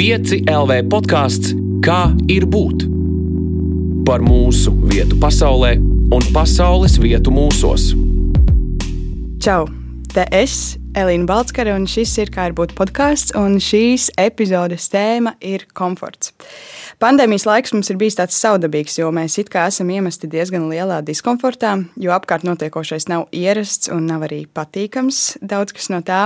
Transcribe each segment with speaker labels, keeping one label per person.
Speaker 1: 5 LV podkāsts Kā ir būt? Par mūsu vietu pasaulē un pasaules vietu mūsos.
Speaker 2: Čau! Te es, Elīna Balskara, un šis ir kā ir būt podkāsts, un šīs epizodes tēma ir komforts. Pandēmijas laiks mums ir bijis tāds saudabīgs, jo mēs it kā esam iemesti diezgan lielā diskomfortā, jo apkārt notiekošais nav ierasts un nav arī patīkams daudz kas no tā.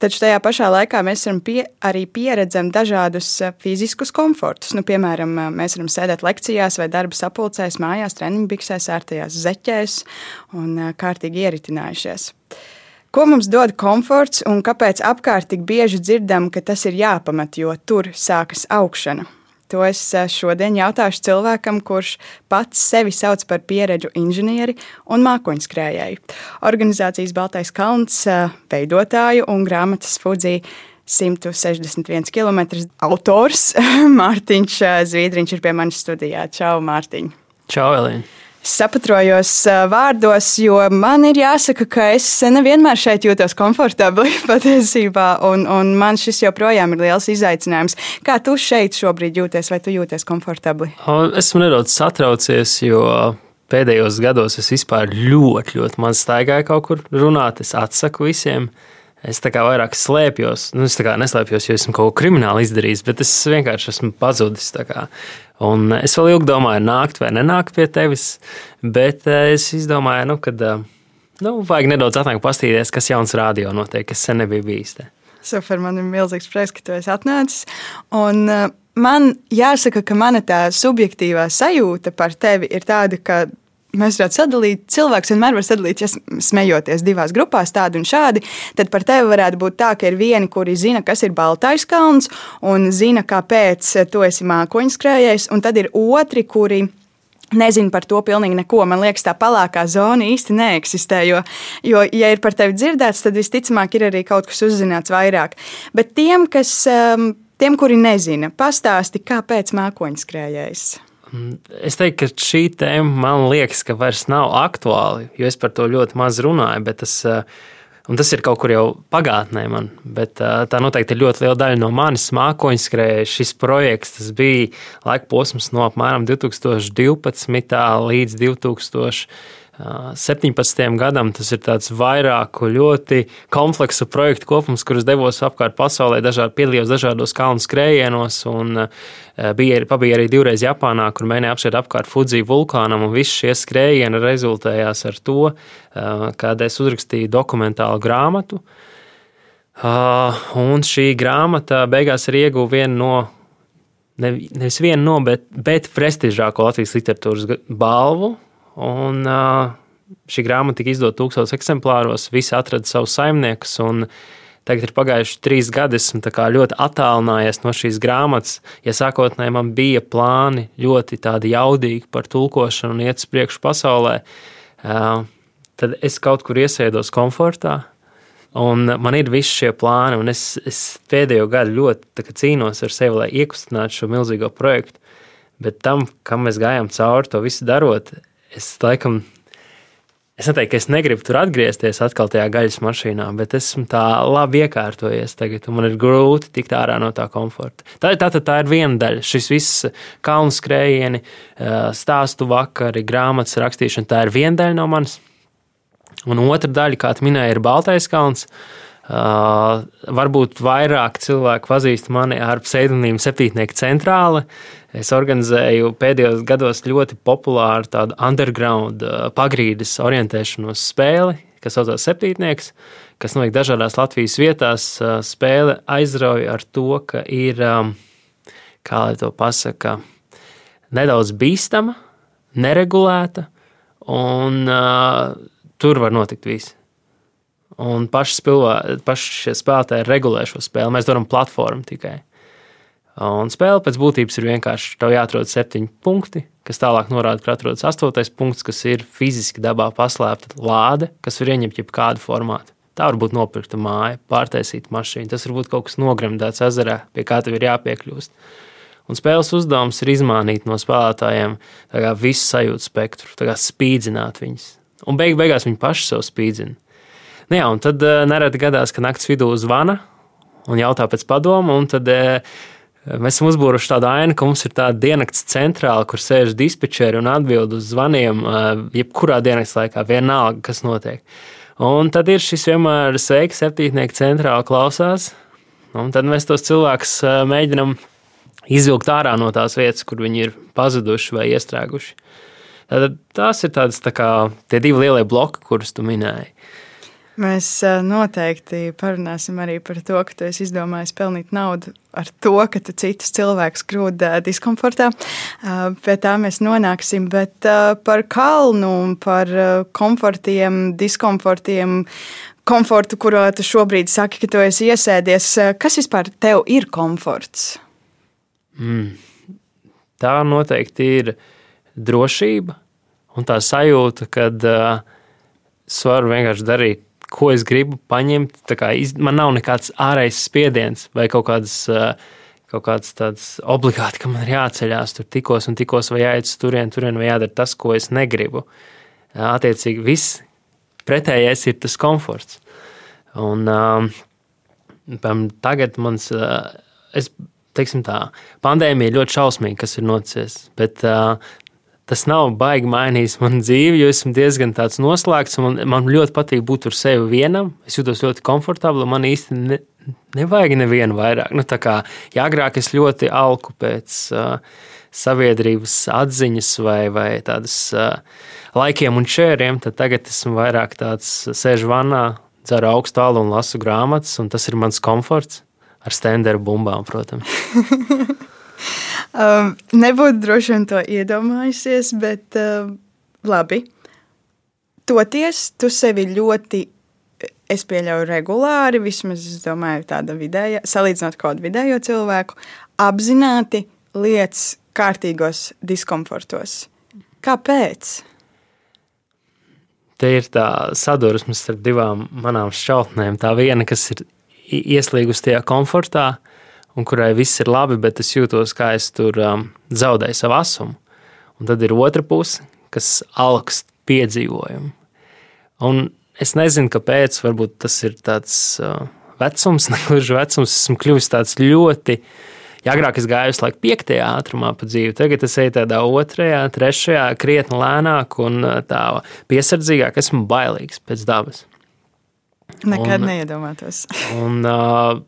Speaker 2: Taču tajā pašā laikā mēs pie, arī pieredzam dažādus eh, fiziskus komfortus. Nu, piemēram, eh, mēs varam sēdēt lekcijās vai darba sapulcēs, mājās, treniņu biksēs, ērtajās zeķēs un eh, kārtīgi ieritinājušies. Ko mums dod komforts un kāpēc apkārt tik bieži dzirdam, ka tas ir jāpamat, jo tur sākas augšana? To es eh, šodien jautāšu cilvēkam, kurš pats sevi sauc par pieredžu inženieri un mākoņskrējēju. Organizācijas Baltais Kalns eh, veidotāju un grāmatas Fudzī 161 km autors Mārtiņš eh, Zviedriņš ir pie manis studijā. Čau, Mārtiņ!
Speaker 3: Čau, Elīna!
Speaker 2: Sapatrojos vārdos, jo man ir jāsaka, ka es nevienmēr šeit jūtos komfortabli patiesībā, un, un man šis joprojām ir liels izaicinājums. Kā tu šeit šobrīd jūties, vai tu jūties komfortabli?
Speaker 3: Esmu nedaudz satraucies, jo pēdējos gados es vispār ļoti, ļoti maz staigāju kaut kur runāt, es atsaku visiem. Es tā kā vairāk slēpjos, nu, es tā kā neslēpjos, jo esmu kaut ko kriminālu izdarījis, bet es vienkārši esmu pazudis. Un es vēl ilgi domāju, nākt vai nenākt pie tevis, bet eh, es izdomāju, nu, ka eh, nu, vajag nedaudz atnākt pastīties, kas jauns rādio notiek, kas sen nebija bijis. Te.
Speaker 2: Super, man ir milzīgs prieks, ka tu esi atnācis. Un, uh, man jāsaka, ka mana tā subjektīvā sajūta par tevi ir tāda, ka mēs varētu sadalīt, cilvēks vienmēr var sadalīt, ja smejoties divās grupās, tādi un šādi. Tad par tevi varētu būt tā, ka ir vieni, kuri zina, kas ir Baltais kalns un zina, kāpēc tu esi mākoņskrējējs, un tad ir otri, kuri. Nezinu par to pilnīgi neko. Man liekas, tā pelēkā zona īsti neeksistē. Jo, jo, ja ir par tevi dzirdēts, tad visticamāk ir arī kaut kas uzzināts vairāk. Bet tiem, kas, um, tiem kuri nezina, pastāsti, kāpēc mākoņskrējējs.
Speaker 3: Es teiktu, ka šī tēma man liekas, ka vairs nav aktuāla, jo es par to ļoti maz runāju. Tas, eh, tas ir kaut kur jau pagātnē, man, bet eh, tā noteikti ir ļoti liela daļa no manis mākoņskrēja. Šis projekts bija laika posms no apmēram 2012. līdz 2000. 17. gadam tas ir tāds vairāku ļoti kompleksu projektu kopums, kurus devos apkārt pasaulē, dažādi, piedalījos dažādos kalnu skrējienos, un bija, pabija arī divreiz Japānā, kur mēģināja apšķirt apkārt Fuji vulkānam, un visi šie skrējieni rezultējās ar to, kad es uzrakstīju dokumentālu grāmatu. Un šī grāmata beigās arī ieguva vienu no nevis vienu no, bet, bet prestižāko Latvijas literatūras balvu Un, šī grāmata tika izdota tūkstošos eksemplāros, visi atrada savus saimniekus. Tagad ir pagājuši trīs gadi, esmu ļoti attālinājies no šīs grāmatas. Ja sākotnēji man bija plāni ļoti jaudīgi par tulkošanu un iet uz priekšu pasaulē, tad es kaut kur iesēdos komfortā. Un man ir visi šie plāni, un es, es pēdējo gadu ļoti cīnos ar sevi, lai iekustinātu šo milzīgo projektu. Bet tam, kam mēs gājām cauri to visu darot, es laikam. Es neteiktu, ka es negribu tur atgriezties atkal tajā gaļas mašīnā, bet esmu tā labi iekārtojies tagad, man ir grūti tikt ārā no tā komforta. Tā, tā, tā, tā ir viena daļa. Šis viss kalnu skrējieni, stāstu vakari, grāmatas rakstīšana, tā ir viena daļa no manis. Un otra daļa, kā minēja, ir Baltais kalns. Uh, varbūt vairāk cilvēku pazīst mani ar pseidonīmu Septītnieka centrāle. Es organizēju pēdējos gados ļoti populāru tādu underground uh, pagrīdes orientēšanos spēli, kas saucās Septītnieks, kas notiek dažādās Latvijas vietās. Uh, spēle aizrauja ar to, ka ir, um, kā lai to pasaka, nedaudz bīstama, neregulēta, un uh, tur var notikt viss un paši, spilvā, paši šie spēlētāji regulē šo spēli. Mēs darām platformu tikai. Un spēle pēc būtības ir vienkārši. Tev jāatrod septiņi punkti, kas tālāk norāda, ka atrodas astotais punkts, kas ir fiziski dabā paslēpta lāde, kas var ieņemt jebkādu formātu. Tā var būt nopirkta māja, pārtaisīta mašīna. Tas var būt kaut kas nogremdēts ezerā, pie kā tev ir jāpiekļūst. Un spēles uzdevums ir izmānīt no spēlētājiem visu sajūtu spektru, spīdzināt viņus. Un beig beigās viņi paši sev spīdzina. Nu, jā, un tad uh, nereti gadās, ka naktas vidū zvana un jautā pēc padomu, tad uh, Mēs esam uzbūruši tādu ainu, ka mums ir tāda diennakts centrāla, kur sēž dispečeri un atbild uz zvaniem, jebkurā diennakts laikā, vienalga, kas notiek. Un tad ir šis vienmēr sveiks, septītnieks centrāli klausās. Un tad mēs tos cilvēkus mēģinām izvilkt ārā no tās vietas, kur viņi ir pazuduši vai iestrēguši. Tad tās ir tādas tā kā tie divi lielie bloki, kurus tu minēji.
Speaker 2: Mēs noteikti parunāsim arī par to, ka tu esi izdomājis pelnīt naudu ar to, ka tu citus cilvēkus grūdi diskomfortā. Pie tā mēs nonāksim. Bet par kalnu, par komfortiem, diskomfortiem, komfortu, kuru tu šobrīd saki, ka tu esi iesēdies, kas vispār tev ir komforts?
Speaker 3: Mm. Tā noteikti ir drošība un tā sajūta, ka uh, es varu vienkārši darīt ko es gribu paņemt. Iz, man nav nekāds ārējs spiediens vai kaut kāds. Kaut kāds tāds obligāti, ka man ir jāceļās tur tikos un tikos, vai jāiet uz turieni, turien, vai jādara tas, ko es negribu. Attiecīgi, viss pretējais ir tas komforts. Un um, tagad mans, uh, es teiksim tā, pandēmija ļoti šausmīga, kas ir noticis, bet uh, tas nav baigi mainījis manu dzīvi, jo esmu diezgan tāds noslēgts. Man, man ļoti patīk būt tur sevi vienam. Es jūtos ļoti komfortabli. Man īsti ne, nevajag nevienu vairāk. Nu, kā, ja agrāk es ļoti alku pēc uh, sabiedrības atziņas vai, vai tādas uh, laikiem un šēriem, tad tagad esmu vairāk tāds sēžu vannā, dzeru augstu alu un lasu grāmatas, un tas ir mans komforts ar stenderu bumbām, protams.
Speaker 2: Um, nebūtu droši vien to iedomājusies, bet uh, labi. Toties tu sevi ļoti, es pieļauju, regulāri, vismaz es domāju, tāda vidēja, salīdzinot kādu vidējo cilvēku, apzināti lietas kārtīgos diskomfortos. Kāpēc?
Speaker 3: Te ir tā sadursme starp divām manām šķautnēm. Tā viena, kas ir ieslīgusi tajā komfortā, un kurai viss ir labi, bet es jūtos, kā es tur um, zaudēju savu asumu. Un tad ir otra puse, kas augst piedzīvojumu. Un es nezinu, kāpēc, varbūt tas ir tāds uh, vecums, negluži vecums. Esmu kļuvis tāds ļoti. Ja agrāk es gāju uz laiku piektajā ātrumā pa dzīvi, tagad es eju tādā otrajā, trešajā, krietni lēnāk un uh, tā piesardzīgāk. Esmu bailīgs pēc dabas.
Speaker 2: Nekad un, neiedomātos.
Speaker 3: un, uh,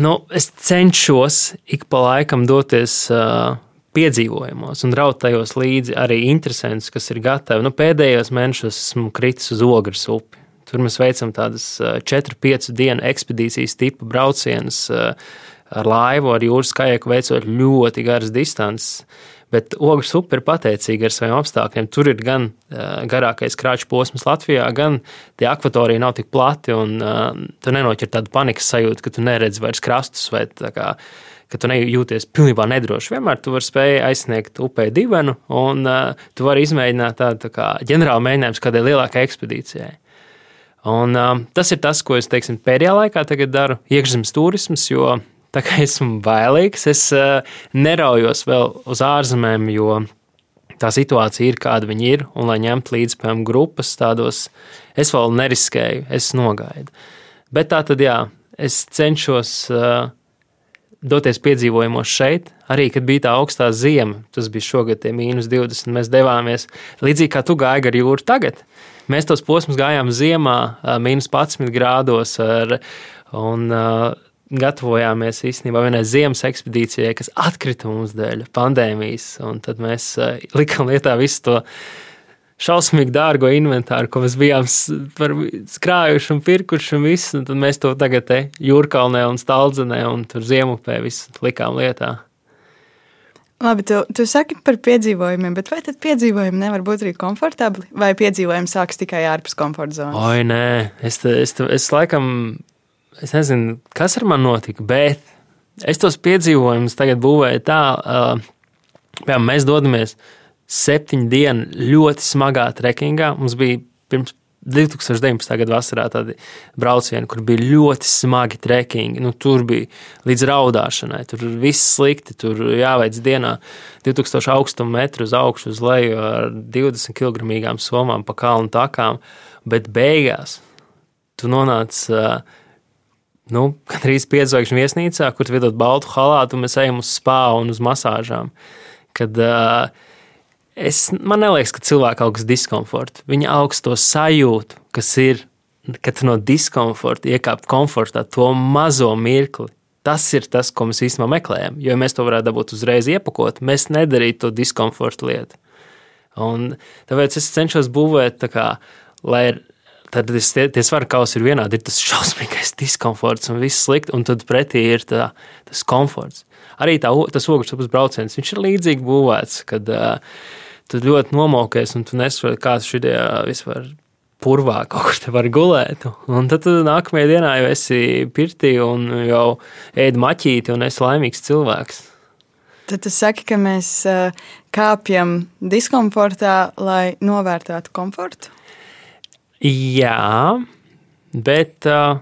Speaker 3: Nu, es cenšos ik pa laikam doties uh, piedzīvojumos un raut tajos līdzi arī interesantus, kas ir gatavi. Nu, pēdējos mēnešos esmu kritis uz Ogres upi. Tur mēs veicam tādas 4-5 dienu ekspedīcijas tipu braucienus ar laivu, ar jūras kajaku, veicot ļoti garas distances. Bet Ogres upe ir pateicīga ar saviem apstākļiem. Tur ir gan uh, garākais krāšņu posms Latvijā, gan tie akvatorija nav tik plati. Un, uh, tu nenoķer tādu panikas sajūtu, ka tu neredzi vairs krastus vai kā, ka tu nejūties pilnībā nedroši. Vienmēr tu vari spēj aizsniegt upē divenu, un uh, tu vari izmēģināt tādu tā kā ģenerālu mēģinājumu kādai lielākai ekspedīcijai. Un, uh, tas ir tas, ko es teiksim, pēdējā laikā daru, iekšzemes turisms, jo Tā kā esmu bailīgs, es uh, neraujos vēl uz ārzemēm, jo tā situācija ir kāda viņa ir. Un, lai ņemtu līdzi piemēram, grupas tādos, es vēl neriskēju, es nogaidu. Bet tā tad, jā, es cenšos uh, doties piedzīvojumos šeit. Arī, kad bija tā augstā zima, tas bija šogad, tie mīnus 20, mēs devāmies līdzīgi kā tu gāji ar jūru tagad. Mēs tos posmus gājām ziemā, mīnus 11 grādos. Ar, un, uh, gatavojāmies īstenībā vienai ziemas ekspedīcijai, kas atkrita mums dēļ pandēmijas. Tad mēs uh, likām lietā visu to šausmīgi dārgo inventāru, ko mēs bijām krājuši un pirkuši. Un visu, un tad mēs to tagad jūrkalnē un stāldzenē un tur ziemupē visu likām lietā.
Speaker 2: Labi, tu, tu saki par piedzīvojumiem, bet vai tad piedzīvojumi nevar būt arī komfortabli, vai piedzīvojumi sākas tikai ārpus komforta zonas?
Speaker 3: Oi, nē, es, te, es, te, es laikam es nezinu, kas ar mani notika, bet es tos piedzīvojumus tagad būvēju tā, ka mēs dodamies septiņu dienu ļoti smagā trekingā. Mums bija pirms 2019. gada vasarā tādi braucieni, kur bija ļoti smagi trekingi. Nu, tur bija līdz raudāšanai, tur viss slikti. Tur jāveic dienā 2000 augstuma metru uz augšu, uz leju ar 20 kg somām pa kalnu takām. Bet beigās tu nonāc uh, nu, gandrīz piedzvaigžņu viesnīcā, kur vidot baltu halātu, un mēs ejam uz spāru un uz masāžām. Kad, uh, es, man liekas, ka cilvēki augsts diskomfortu. Viņi augsts to sajūtu, kas ir, kad no diskomforta iekāpt komfortā, to mazo mirkli. Tas ir tas, ko mēs īstenībā meklējam. Jo ja mēs to varētu dabūt uzreiz iepakot, mēs nedarītu to diskomforta lietu. Un tāpēc es cenšos būvēt tā kā, lai tad tie, tie svaru kausi ir vienādi. Ir tas šausmīgais diskomforts un viss slikti, un tad pretī ir tā, tas komforts. Arī tā, tas ogles brauciens, viņš ir līdzīgi būvēts, kad uh, tu ļoti nomokies un tu nesaproti, kāds šī vispār purvā kaut kur te var gulēt. Un tad nākamajā dienā jau esi pirtī un jau ēd maķīti un esi laimīgs cilvēks.
Speaker 2: Tad tu saki, ka mēs kāpjam diskomfortā, lai novērtētu komfortu?
Speaker 3: Jā, bet uh,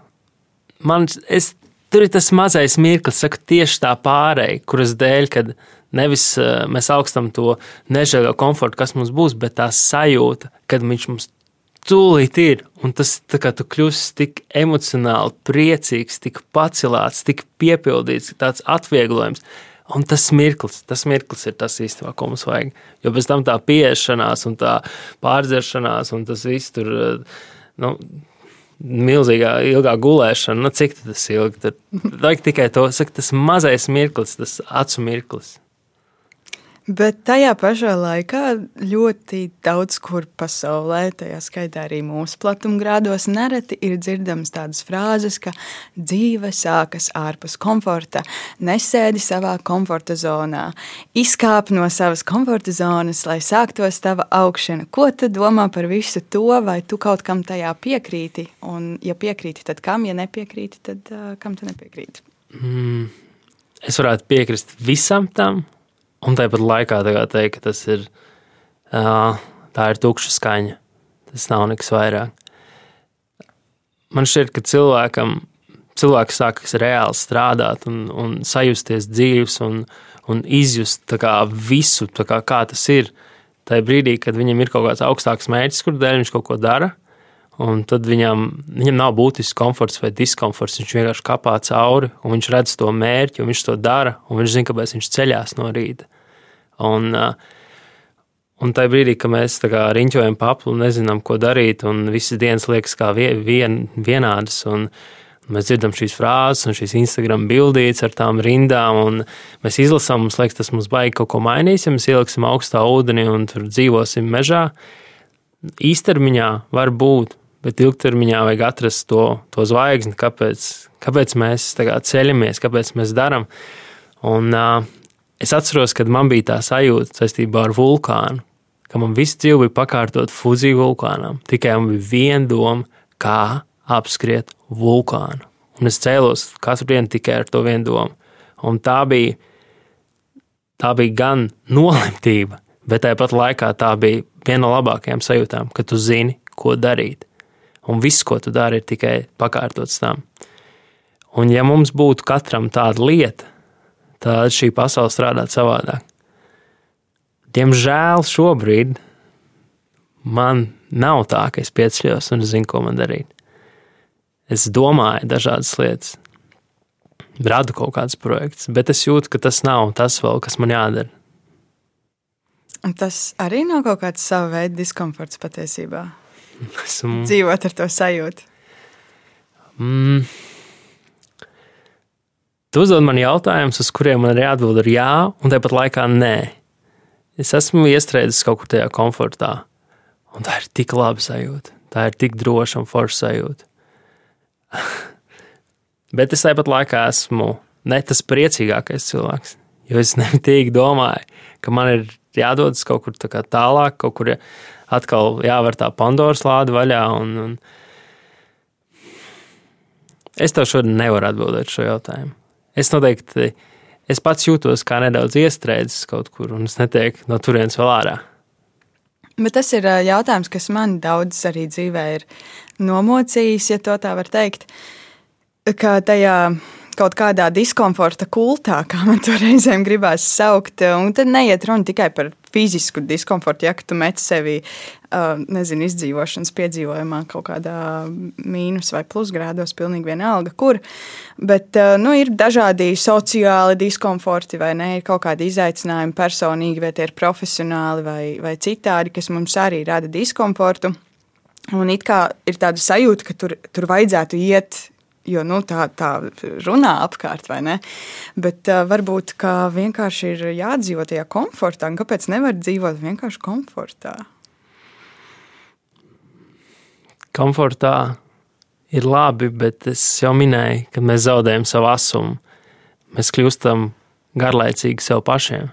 Speaker 3: man, es, tur ir tas mazais mirklis, saku, tieši tā pārēja, kuras dēļ, kad nevis uh, mēs augstam to nežēlo komfortu, kas mums būs, bet tā sajūta, kad viņš mums tūlīt ir. Un tas tā kā tu kļūsi tik emocionāli priecīgs, tik pacelāts, tik piepildīts, tāds atvieglojums. Un tas mirklis, tas mirklis ir tas īstenībā, ko mums vajag. Jo bez tam tā pieešanās un tā pārdzeršanās un tas viss tur, nu, milzīgā, ilgā gulēšana, nu, cik tas ilgi. Tad vajag tikai to, saka, tas mazais mirklis, tas acu mirklis.
Speaker 2: Bet tajā pašā laikā ļoti daudz kur pasaulē, tajā skaitā arī mūsu platumgrādos, nereti ir dzirdamas tādas frāzes, ka dzīve sākas ārpus komforta, nesēdi savā komforta zonā, izkāp no savas komforta zonas, lai sāktos tava augšana. Ko tu domā par visu to, vai tu kaut kam tajā piekrīti? Un, ja piekrīti, tad kam, ja nepiekrīti, tad uh, kam tu nepiekrīti?
Speaker 3: Mm, es varētu piekrist visam tam Un tāpat laikā tā teikt, ka tas ir, tā ir tukša skaņa. Tas nav nekas vairāk. Man šķiet, ka cilvēkam, cilvēks sākas reāli strādāt un, un sajusties dzīves un, un izjust kā, visu, kā, kā tas ir. Tajā brīdī, kad viņam ir kaut kāds augstāks mērķis, kur dēļ viņš kaut ko dara, Un tad viņam, viņam nav būtisks komforts vai diskomforts. Viņš vienkārši kāpā cauri, un viņš redz to mērķi, un viņš to dara, un viņš zina, kāpēc viņš ceļās no rīta. Un, un tajā brīdī, kad mēs riņķojam paplu nezinām, ko darīt, un visas dienas liekas kā vien, vienādas. Un, Mēs dzirdam šīs frāzes, un šīs Instagram bildītas ar tām rindām, un mēs izlasām, mums liekas, tas mums baigi kaut ko mainīs, ja mēs ieliksim augstā ūdenī un tur dzīvosim mežā. Īstermiņā var būt, bet ilgtermiņā vajag atrast to, to zvaigzni, kāpēc, kāpēc mēs ceļamies, kāpēc mēs darām. Un uh, es atceros, kad man bija tā sajūta saistībā ar vulkānu, ka man viss dzīve bija pakārtot Fuziju vulkānam. Tikai man bija viena doma, kā apskriet vulkānu. Un es cēlos katru dienu tikai ar to vienu domu. Un tā bija, tā bija gan nolemtība, bet tāpat laikā tā bija viena no labākajām sajūtām, ka tu zini, ko darīt un viss, ko tu dari, ir tikai pakārtots tam. Un, ja mums būtu katram tāda lieta, tad šī pasaule strādātu savādāk. Diemžēl šobrīd man nav tā, ka es pieceļos un zinu, ko man darīt. Es domāju dažādas lietas, radu kaut kādus projektus, bet es jūtu, ka tas nav tas vēl, kas man jādara.
Speaker 2: Un tas arī nav kaut kāds sava veida diskomforts patiesībā.
Speaker 3: Esmu...
Speaker 2: Dzīvot ar to sajūtu.
Speaker 3: Mm. Tu uzdod man jautājumus, uz kuriem man ir jāatbild ar jā, un tāpat laikā nē. Es esmu iestrēdzis kaut kur tajā komfortā, un tā ir tik laba sajūta. Tā ir tik droša un forša sajūta. Bet es tāpat laikā esmu ne tas priecīgākais cilvēks, jo es nemitīgi domāju, ka man ir jādodas kaut kur tālāk, kaut kur atkal jāver tā Pandoras lāde vaļā. Un, un es tev šodien nevaru atbildēt šo jautājumu. Es noteikti, es pats jūtos kā nedaudz iestrēdzis kaut kur, un es netieku no turienes vēl ārā.
Speaker 2: Bet tas ir jautājums, kas man daudz arī dzīvē ir nomocījis, ja tā var teikt. Kā tajā kaut kādā diskomforta kultā, kā man to reizēm gribās saukt. Un tad neiet runa tikai par fizisku diskomfortu, ja tu met sevi uh, nezinu, izdzīvošanas piedzīvojumā kaut kādā mīnus vai plusgrādos, pilnīgi vienalga, kur. Bet uh, nu, ir dažādi sociāli diskomforti, vai ne? Ir kaut kādi izaicinājumi personīgi, vai tie ir profesionāli vai, vai citādi, kas mums arī rada diskomfortu. Un it kā ir tāda sajūta, ka tur, tur vajadzētu iet Jo nu, tā, tā runā apkārt, vai ne? Bet uh, varbūt vienkārši ir jādzīvot tajā komfortā. Un kāpēc nevar dzīvot vienkārši komfortā?
Speaker 3: Komfortā ir labi, bet es jau minēju, ka mēs zaudējam savu asumu. Mēs kļūstam garlaicīgi sev pašiem.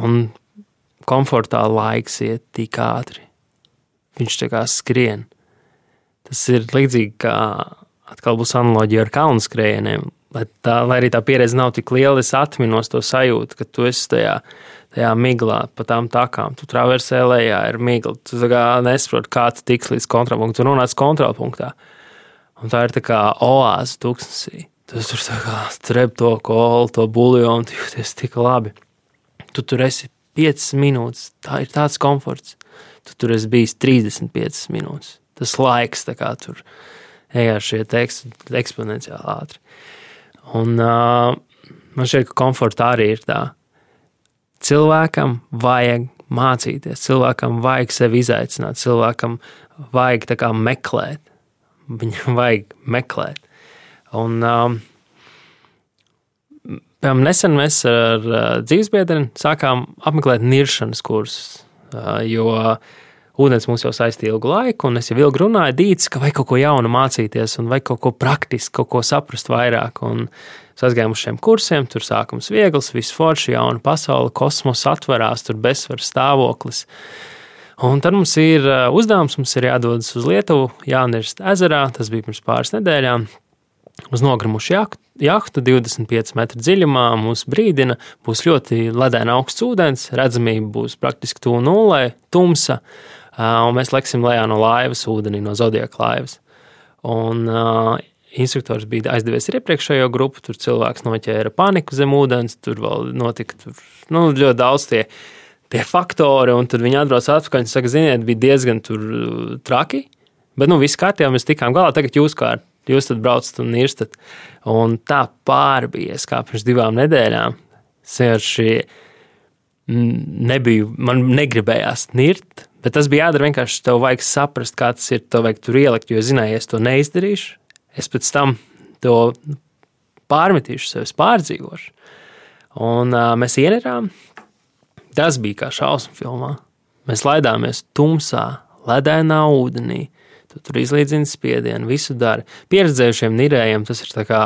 Speaker 3: Un komfortā laiks iet tik ātri. Viņš tā kā skrien. Tas ir līdzīgi kā atkal būs analoģija ar kalnu skrējieniem. Lai, tā, lai arī tā pieredze nav tik liela, es atminos to sajūtu, ka tu esi tajā, tajā miglā, pa tām takām. Tu traversē lejā, ir migla. Tu nesaproti, kā tu tiks līdz kontrolpunktam. Tu nonāc kontrolpunktā. Un tā ir tā kā oāze tūkstnesī. Tu tur strep to kolu, to buļbuļsāļu, tu jūties tik labi. Tu tur esi 5 minūtes. Tā ir tāds komforts. Tu tur esi bijis 35 minūtes. Tas laiks, kā tur ir ej ar šie teksti eksponenciāli ātri. Un uh, man šķiet, ka komforta arī ir tā. Cilvēkam vajag mācīties, cilvēkam vajag sevi izaicināt, cilvēkam vajag kā, meklēt. Viņam vajag meklēt. Un, um, piemēram, nesen mēs ar uh, dzīvesbiedriem sākām apmeklēt niršanas kursus. Uh, jo uh, ūdens mums jau saistīja ilgu laiku, un es jau ilgi runāju, dīts, ka vajag kaut ko jaunu mācīties, un vajag kaut ko praktisku, kaut ko saprast vairāk. Un aizgājām uz šiem kursiem, tur sākums viegls, viss forši, jauna pasaule, kosmos atverās, tur bezsvaru stāvoklis. Un tad mums ir uh, uzdevums, mums ir jādodas uz Lietuvu, jānirst ezerā, tas bija pirms pāris nedēļām. Uz nogrimušu jahtu 25 metru dziļumā mūs brīdina, būs ļoti ledēna augsts ūdens, redzamība būs praktiski tuvu nulē, tumsa un mēs leksim lejā no laivas, ūdenī no zodiaka laivas. Un, uh, instruktors bija aizdevies ar iepriekšējo grupu, tur cilvēks noķēra paniku zem ūdens, tur vēl notika tur, nu, ļoti daudz tie, tie faktori, un tad viņi atbrauc atpakaļ un saka, ziniet, bija diezgan tur traki, bet nu viss kārtībā mēs tikām galā, tagad jūs kārt. Jūs tad braucat un irstat. Un tā pārbies, kā pirms divām nedēļām. Sēžu nebiju, man negribējās nirt, Bet tas bija jādara vienkārši. Tev vajag saprast, kā tas ir. Tev vajag tur ielikt, jo zināji, ja es to neizdarīšu, es pēc tam to pārmetīšu, sev pārdzīvošu. Un uh, mēs ienerām. Tas bija kā šausmu filmā. Mēs laidāmies tumsā, ledainā ūdenī. Tu tur izlīdzini spiedienu, visu dari. Pieredzējušiem nirējiem tas ir tā kā,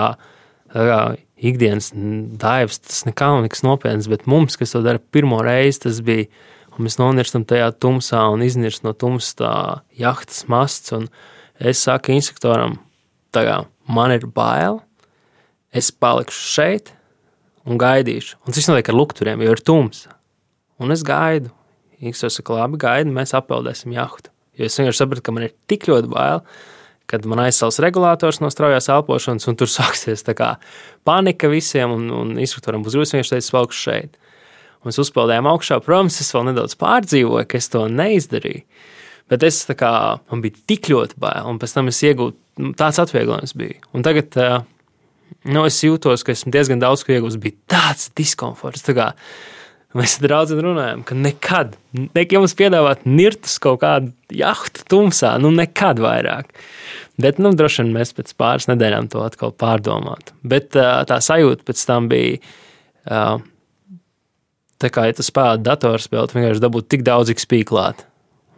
Speaker 3: tā kā ikdienas daivs, tas nekā nekas nopietns, bet mums, kas to dara pirmo reizi, tas bija un mēs nonirstam tajā tumsā un iznirst no tumsas tā jahtas masts. Es saku instruktoram, kā, man ir bail, es palikšu šeit un gaidīšu. Un tas notiek ar lukturiem, jo ir tums. Un es gaidu. Instruktors saka, labi, gaidi, mēs appeldēsim jahtu. Jo es vienkārši sapratu, ka man ir tik ļoti bail, kad man aizsals regulators no straujās elpošanas, un tur sāksies panika visiem, un, un instruktoram būs grūti vienkārši teikt, palikšu šeit. Mēs uzpeldējām augšā. Protams, es vēl nedaudz pārdzīvoju, ka es to neizdarīju. Bet es kā, man bija tik ļoti bail, un pēc tam es iegūstu nu, tāds atvieglojums. Bija. Un tagad nu, es jūtos, ka esmu diezgan daudz ko iegūstis. Bija tāds diskomforts. Tā kā, Mēs draudzīgi runājam, ka nekad, nekad mums piedāvāt nirtus kaut kādu jahtu tumsā, nu nekad vairāk. Bet, nu, droši vien mēs pēc pāris nedēļām to atkal pārdomātu. Bet tā sajūta pēc tam bija tā kā, ja tu spēlē datorspēli, tu vienkārši dabūtu tik daudz XP klāt.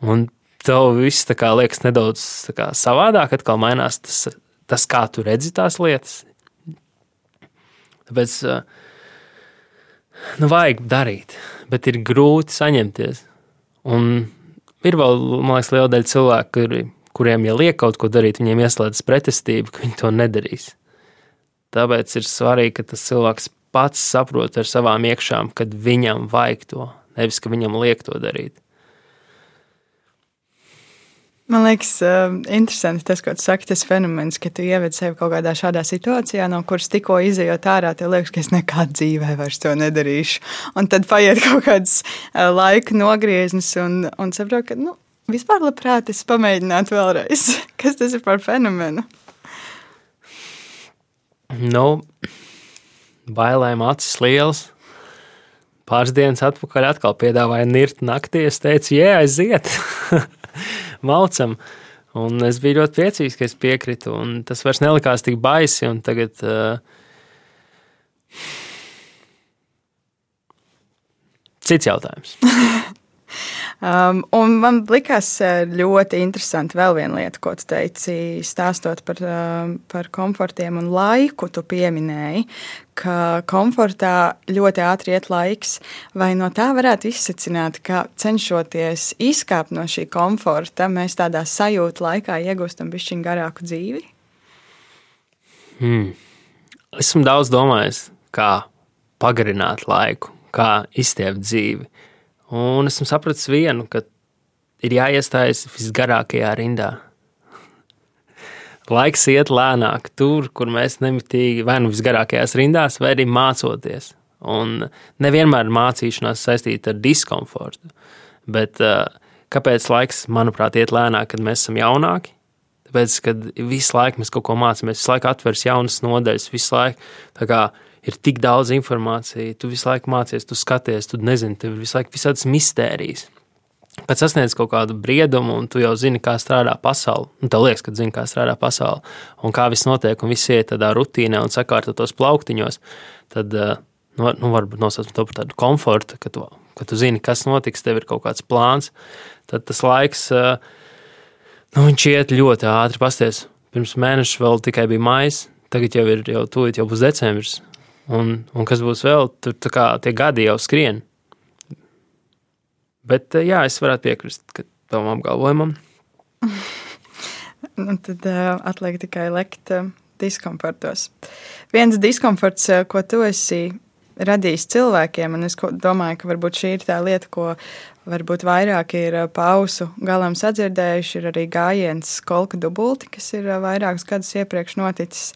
Speaker 3: Un tev viss kā, liekas nedaudz kā, savādāk, atkal mainās tas, tas, kā tu redzi tās lietas. Tāpēc nu, vajag darīt, bet ir grūti saņemties. Un ir vēl, man liekas, liela daļa cilvēku, kuri, kuriem, ja liek kaut ko darīt, viņiem ieslēdzas pretestība, ka viņi to nedarīs. Tāpēc ir svarīgi, ka tas cilvēks pats saprot ar savām iekšām, kad viņam vajag to, nevis ka viņam liek to darīt.
Speaker 2: Man liekas, uh, interesanti tas, ko tu saki, tas fenomens, ka tu ieved sevi kaut kādā šādā situācijā, no kuras tikko izējot ārā, tev liekas, ka es nekad dzīvē vairs to nedarīšu. Un tad paiet kaut kāds uh, laika nogrieznis un, un saprot, ka nu, vispār labprāt es pamēģinātu vēlreiz. Kas tas ir par fenomenu?
Speaker 3: Nu, bailēm acis liels. Pāris dienas atpakaļ atkal piedāvāja nirt naktī. Es teicu, jā, aiziet! maucam. Un es biju ļoti priecīgs, ka es piekritu. Tas vairs nelikās tik baisi. Tagad, uh, cits jautājums.
Speaker 2: Um, un man likās uh, ļoti interesanti vēl viena lieta, ko tu teici, stāstot par, uh, par komfortiem un laiku. Tu pieminēji, ka komfortā ļoti ātri iet laiks. Vai no tā varētu izsacināt, ka cenšoties izkāpt no šī komforta, mēs tādā sajūta laikā iegūstam pišķiņu garāku dzīvi?
Speaker 3: Hmm. Esmu daudz domājis, kā pagarināt laiku, kā izstiept dzīvi. Un esmu sapratis vienu, ka ir jāiestājas visgarākajā rindā. Laiks iet lēnāk, tur, kur mēs nemitīgi vai nu visgarākajās rindās, vai arī mācoties. Un nevienmēr mācīšanās saistīta ar diskomfortu. Bet uh, kāpēc laiks, manuprāt, iet lēnāk, kad mēs esam jaunāki? Tāpēc, kad visu laiku mēs kaut ko mācāmies, visu laiku atveras jaunas nodaļas, visu laiku ir tik daudz informācijas, tu visu laiku mācies, tu skaties, tu nezini, tev ir visu laiku visādas mistērijas. Kad sasniedz kaut kādu briedumu, un tu jau zini, kā strādā pasaule, un tev liekas, ka zini, kā strādā pasaule, un kā viss notiek, un viss iet tādā rutīnā un sakārtotos plauktiņos, tad eh, nu, nu, varbūt nosaucam to par tādu komfortu, ka tu, ka tu zini, kas notiks, tev ir kaut kāds plāns. Tad tas laiks, eh, nu, viņš iet ļoti ātri. Pasties, pirms mēneša vēl tikai bija maijs, tagad jau ir jau tūlīt, jau būs decembris. Un, un kas būs vēl, tur tie gadi jau skrien. Bet eh, jā, es varētu piekrist tavam apgalvojumam.
Speaker 2: nu, tad uh, atliek tikai lekt uh, diskomfortos. Viens diskomforts, uh, ko tu esi radījis cilvēkiem, un es domāju, ka varbūt šī ir tā lieta, ko varbūt vairāk ir pausu galam sadzirdējuši, ir arī gājiens kolka dubulti, kas ir vairākus gadus iepriekš noticis.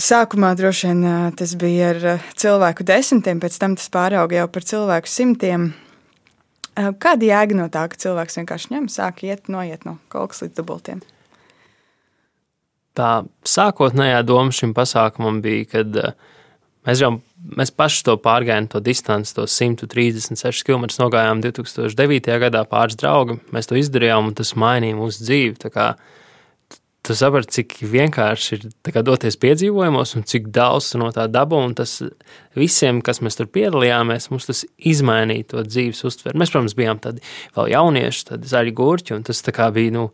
Speaker 2: Sākumā droši vien tas bija ar cilvēku desmitiem, pēc tam tas pārauga jau par cilvēku simtiem. Kāda jēga no tā, ka cilvēks vienkārši ņem, sāk iet, noiet no kaut kas līdz dubultiem?
Speaker 3: Tā sākotnējā doma šim pasākumam bija, kad mēs jau mēs paši to pārgājām, to distanci, to 136 km nogājām 2009. gadā pāris draugi. Mēs to izdarījām un tas mainīja mūsu dzīvi tu saproti, cik vienkārši ir doties piedzīvojumos un cik daudz no tā dabū. Tas visiem, kas mēs tur piedalījāmies, mums tas izmainīja to dzīves uztveri. Mēs, protams, bijām tādi vēl jaunieši, tādi zaļi gurķi, un tas bija. Nu,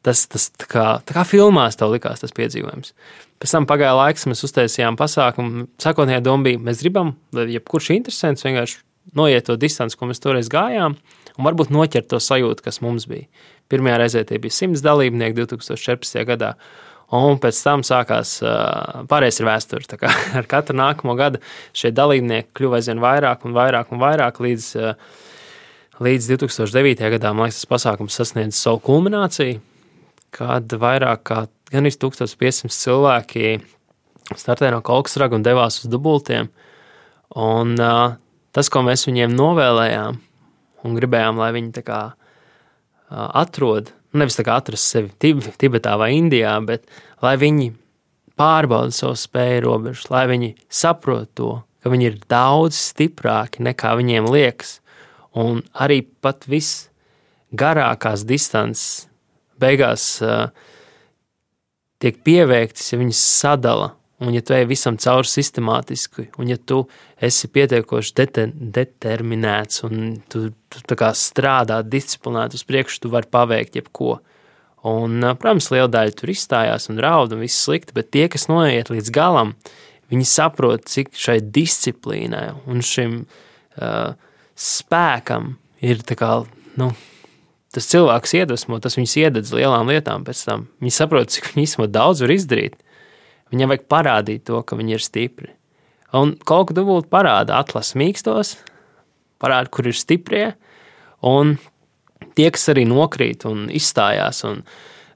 Speaker 3: Tas, tas tā kā, tā kā filmās tev likās tas piedzīvojums. Pēc tam pagāja laiks, mēs uztaisījām pasākumu. Sākotnējā doma bija, mēs gribam, lai jebkurš interesants vienkārši noiet to distanci, ko mēs toreiz gājām, un varbūt noķert to sajūtu, kas mums bija. Pirmajā reizē tie bija 100 dalībnieki 2014. gadā. Un pēc tam sākās pārējais ir vēsture. Ar katru nākamo gadu šie dalībnieki kļuva aizvien vairāk un vairāk un vairāk līdz, līdz 2009. gadam. Liekas, tas pasākums sasniedz savu kulmināciju, kad vairāk kā gan 1500 cilvēki startēja no Kalksraga un devās uz dubultiem. Un, tas, ko mēs viņiem novēlējām un gribējām, lai viņi tā kā atrod, nevis tā kā atrast sevi Tibetā vai Indijā, bet lai viņi pārbauda savu spēju robežas, lai viņi saprot to, ka viņi ir daudz stiprāki nekā viņiem liekas. Un arī pat visgarākās distances beigās uh, tiek pieveiktas, ja viņas sadala Un, ja tu ej visam cauri sistemātiski, un ja tu esi pietiekoši dete, determinēts un tu, tu strādā disciplinēti uz priekšu, tu vari paveikt jebko. Un, protams, liela daļa tur izstājās un raud, un viss slikti, bet tie, kas noiet līdz galam, viņi saprot, cik šai disciplīnai un šim uh, spēkam ir kā, nu, tas cilvēks iedvesmo, tas viņus iededz lielām lietām pēc tam. Viņi saprot, cik viņi īstenībā daudz var izdarīt. Viņam vajag parādīt to, ka viņi ir stipri. Un kaut kā dubult parāda atlases mīkstos, parāda, kur ir stiprie, un tie, kas arī nokrīt un izstājās, un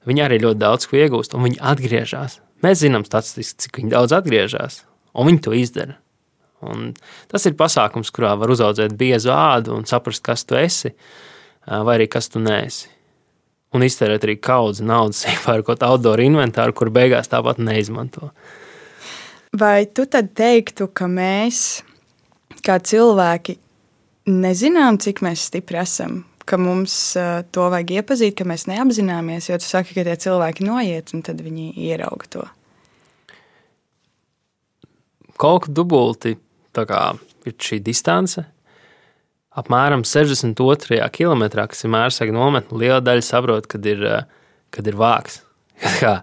Speaker 3: viņi arī ļoti daudz ko iegūst, un viņi atgriežas. Mēs zinām statistiski, cik daudz atgriežas, un viņi to izdara. Un tas ir pasākums, kurā var uzaugt biezu ādu un saprast, kas tu esi, vai arī kas tu neesi. Un iztērēt arī kaudzi naudas, iepērkot outdoor inventāru, kur beigās tāpat neizmanto.
Speaker 2: Vai tu tad teiktu, ka mēs, kā cilvēki, nezinām, cik mēs stipri esam? Ka mums uh, to vajag iepazīt, ka mēs neapzināmies, jo tu saki, ka tie cilvēki noiet, un tad viņi ierauga to.
Speaker 3: Kaut kā dubulti ir šī distance. Apmēram 62. kilometrā, kas ir mērsega nometne, liela daļa saprot, kad ir, kad ir vāks. Kā,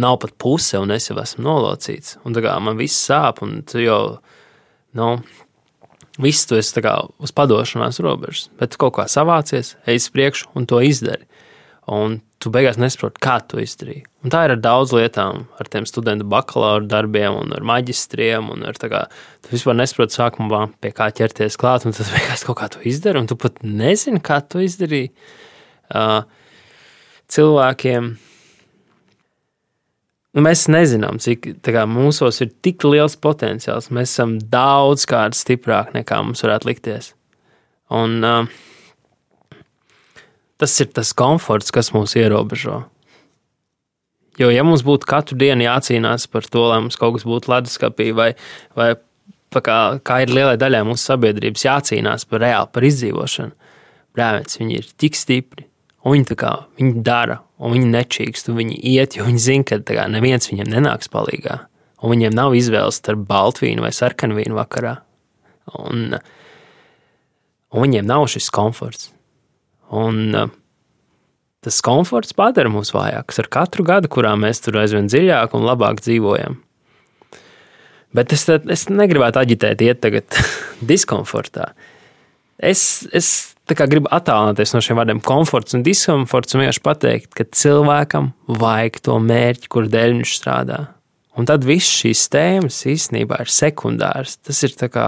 Speaker 3: nav pat puse, un es jau esmu nolocīts. Un kā, man viss sāp, un tu jau, nu, viss tu esi kā, uz padošanās robežas. Bet tu kaut kā savācies, ej uz priekšu un to izdari. Un tu beigās nesaproti, kā to izdarīji. Un tā ir ar daudz lietām, ar tiem studentu bakalaura darbiem, un ar maģistriem. Un ar, kā, tu vispār nesaproti sākumā, pie kā ķerties klāt, un tas beigās kaut kā to izdara, un tu pat nezini, kā to izdarīji. Uh, cilvēkiem. Nu, mēs nezinām, cik mūsos ir tik liels potenciāls. Mēs esam daudz kārt stiprāki nekā mums varētu likties. Un, uh, tas ir tas komforts, kas mūs ierobežo. Jo, ja mums būtu katru dienu jācīnās par to, lai mums kaut kas būtu leduskapī, vai, vai kā, kā ir lielai daļai mūsu sabiedrības jācīnās par reāli par izdzīvošanu, brāļs, viņi ir tik stipri, viņi, kā, viņi dara, un viņi nečīkst, un viņi iet, jo viņi zina, ka kā, neviens viņiem nenāks palīdzīgā, un viņiem nav izvēles starp baltvīnu vai sarkanvīnu vakarā. Un, un viņiem nav šis komforts. Un uh, tas komforts padara mūs vājākus ar katru gadu, kurā mēs tur aizvien dziļāk un labāk dzīvojam. Bet es, es negribētu aģitēt, iet tagad diskomfortā. Es, es gribu attālināties no šiem vārdiem, komforts un diskomforts, un vienkārši pateikt, ka cilvēkam vajag to mērķi, kur dēļ viņš strādā. Un tad viss šīs tēmas īstenībā ir sekundārs. Tas ir kā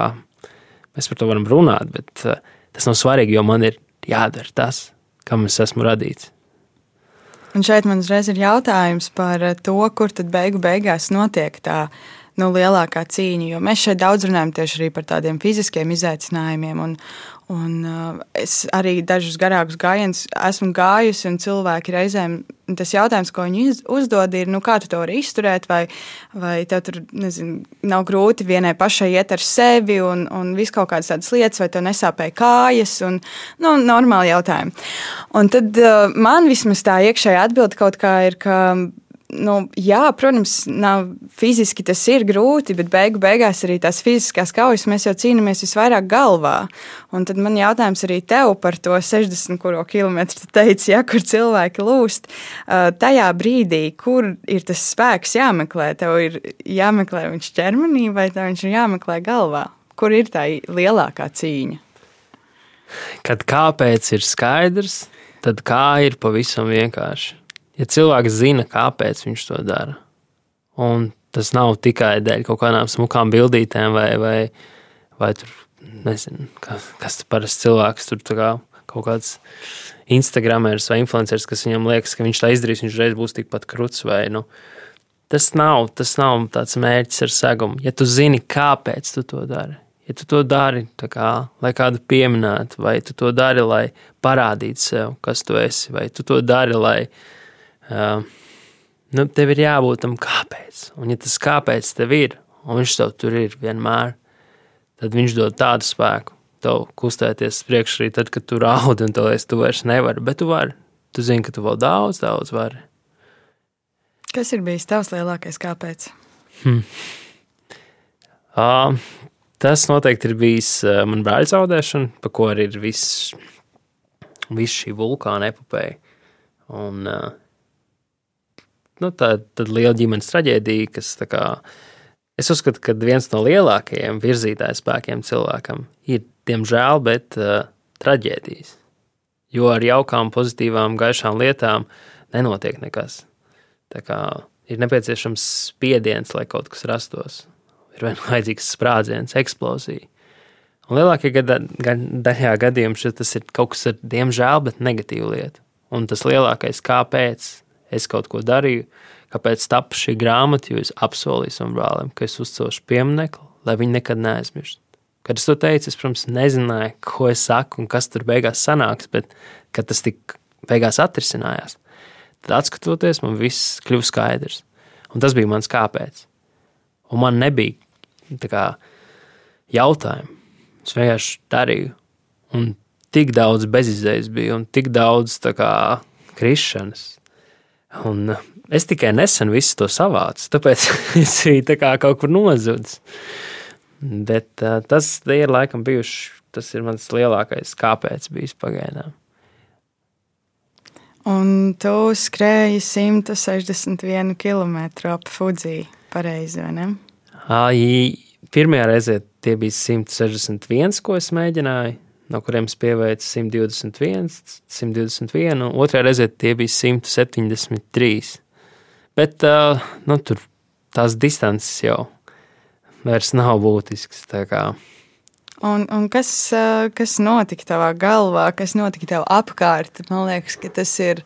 Speaker 3: mēs par to varam runāt, bet uh, tas nav svarīgi, jo man ir jādara tas, kam es esmu radīts.
Speaker 2: Un šeit man uzreiz ir jautājums par to, kur tad beigu beigās notiek tā nu, lielākā cīņa. Jo mēs šeit daudz runājam tieši par tādiem fiziskiem izaicinājumiem. Un, un, uh, es arī dažus garākus gājienus esmu gājusi, un cilvēki reizēm tas jautājums, ko viņi uzdod, ir, nu, kā tu to vari izturēt, vai, vai tev tur nezinu, nav grūti vienai pašai iet ar sevi, un, un viss kaut kādas tādas lietas, vai tev nesāpēja kājas, un nu, normāli jautājumi. Un tad uh, man vismaz tā iekšējā atbilde kaut kā ir, ka nu, jā, protams, nav fiziski tas ir grūti, bet beigu beigās arī tās fiziskās kaujas mēs jau cīnāmies visvairāk galvā. Un tad man jautājums arī tev par to 60 km teici, ja, kur cilvēki lūst. Tajā brīdī, kur ir tas spēks jāmeklē, tev ir jāmeklē viņš ķermenī vai viņš ir jāmeklē galvā? Kur ir tā lielākā cīņa?
Speaker 3: Kad kāpēc ir skaidrs, tad kā ir pavisam vienkārši ja cilvēks zina, kāpēc viņš to dara, un tas nav tikai dēļ kaut kādām smukām bildītēm, vai, vai, vai tur, nezinu, kas, kas tur parasti cilvēks tur kā kaut kāds Instagramers vai influenceris, kas viņam liekas, ka viņš tā izdarīs, viņš reiz būs tikpat krūts. Vai, nu, tas, nav, tas nav tāds mērķis ar segumu. Ja tu zini, kāpēc tu to dari, ja tu to dari, kā, lai kādu pieminētu, vai tu to dari, lai parādītu sev, kas tu esi, vai tu to dari, lai uh, nu, tev ir jābūt tam kāpēc. Un, ja tas kāpēc tev ir, un viņš tev tur ir vienmēr, tad viņš dod tādu spēku. Tev kustēties priekšā arī tad, kad tu raudi un tu liekas, tu vairs nevari, bet tu vari. Tu zini, ka tu vēl daudz, daudz vari.
Speaker 2: Kas ir bijis tavs lielākais kāpēc?
Speaker 3: Hmm. Uh, tas noteikti ir bijis uh, man brāļa zaudēšana, pa ko arī ir viss, viss šī vulkāna epopēja. Un, uh, nu, tā ir liela ģimenes traģēdija, kas kā, es uzskatu, ka viens no lielākajiem virzītāju spēkiem cilvēkam ir, diemžēl, bet uh, traģēdijas. Jo ar jaukām, pozitīvām, gaišām lietām nenotiek nekas. Tā kā ir nepieciešams spiediens, lai kaut kas rastos. Ir vien vajadzīgs sprādziens, eksplozija. Un lielākajā daļā gadījumā tas ir kaut kas, ar, diemžēl, bet negatīva lieta. Un tas lielākais, kāpēc es kaut ko darīju, kāpēc tapu šī grāmata, jo es apsolīju savam brālim, ka es uzcelšu pieminiektu, lai viņi nekad neaizmirst. Kad es to teicu, es, protams, nezināju, ko es saku un kas tur beigās sanāks, bet kad tas tik beigās atrisinājās, tad atskatoties, man viss kļuva skaidrs. Un tas bija mans kāpēc. Un man nebija kā, jautājumu. Es vienkārši darīju. Un tik daudz bezizējas bija un tik daudz kā, krišanas. Un es tikai nesen visu to savācu, tāpēc es biju kā, kaut kur nozudis. Bet uh, tas ir laikam bijuši, tas ir mans lielākais kāpēc bijis pagaidām.
Speaker 2: Un tu skrēji 161 km ap Fudziju, pareizi, vai ne?
Speaker 3: Ai, pirmajā reizē tie bija 161, ko es mēģināju, no kuriem es pieveicu 121, 121, un otrajā reizē tie bija 173. Bet uh, nu, tur tās distances jau vairs nav būtisks.
Speaker 2: Un, un kas, kas notika tavā galvā, kas notika tev apkārt? Man liekas, ka tas ir,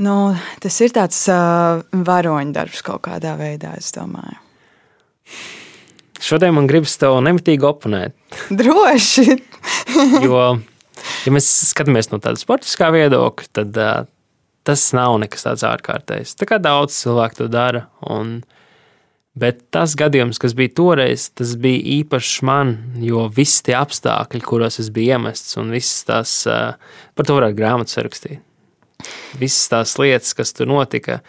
Speaker 2: nu, tas ir tāds uh, varoņdarbs kaut kādā veidā, es domāju.
Speaker 3: Šodien man gribas tev nemitīgi oponēt.
Speaker 2: Droši.
Speaker 3: jo, ja mēs skatāmies no tāda sportiskā viedokļa, tad uh, tas nav nekas tāds ārkārtējs. Tā kā daudz cilvēku to dara. Un, uh, Bet tas gadījums, kas bija toreiz, tas bija īpašs man, jo visi tie apstākļi, kuros es biju iemests, un visas tās, par to varētu grāmatas rakstīt. Visas tās lietas, kas tur notika,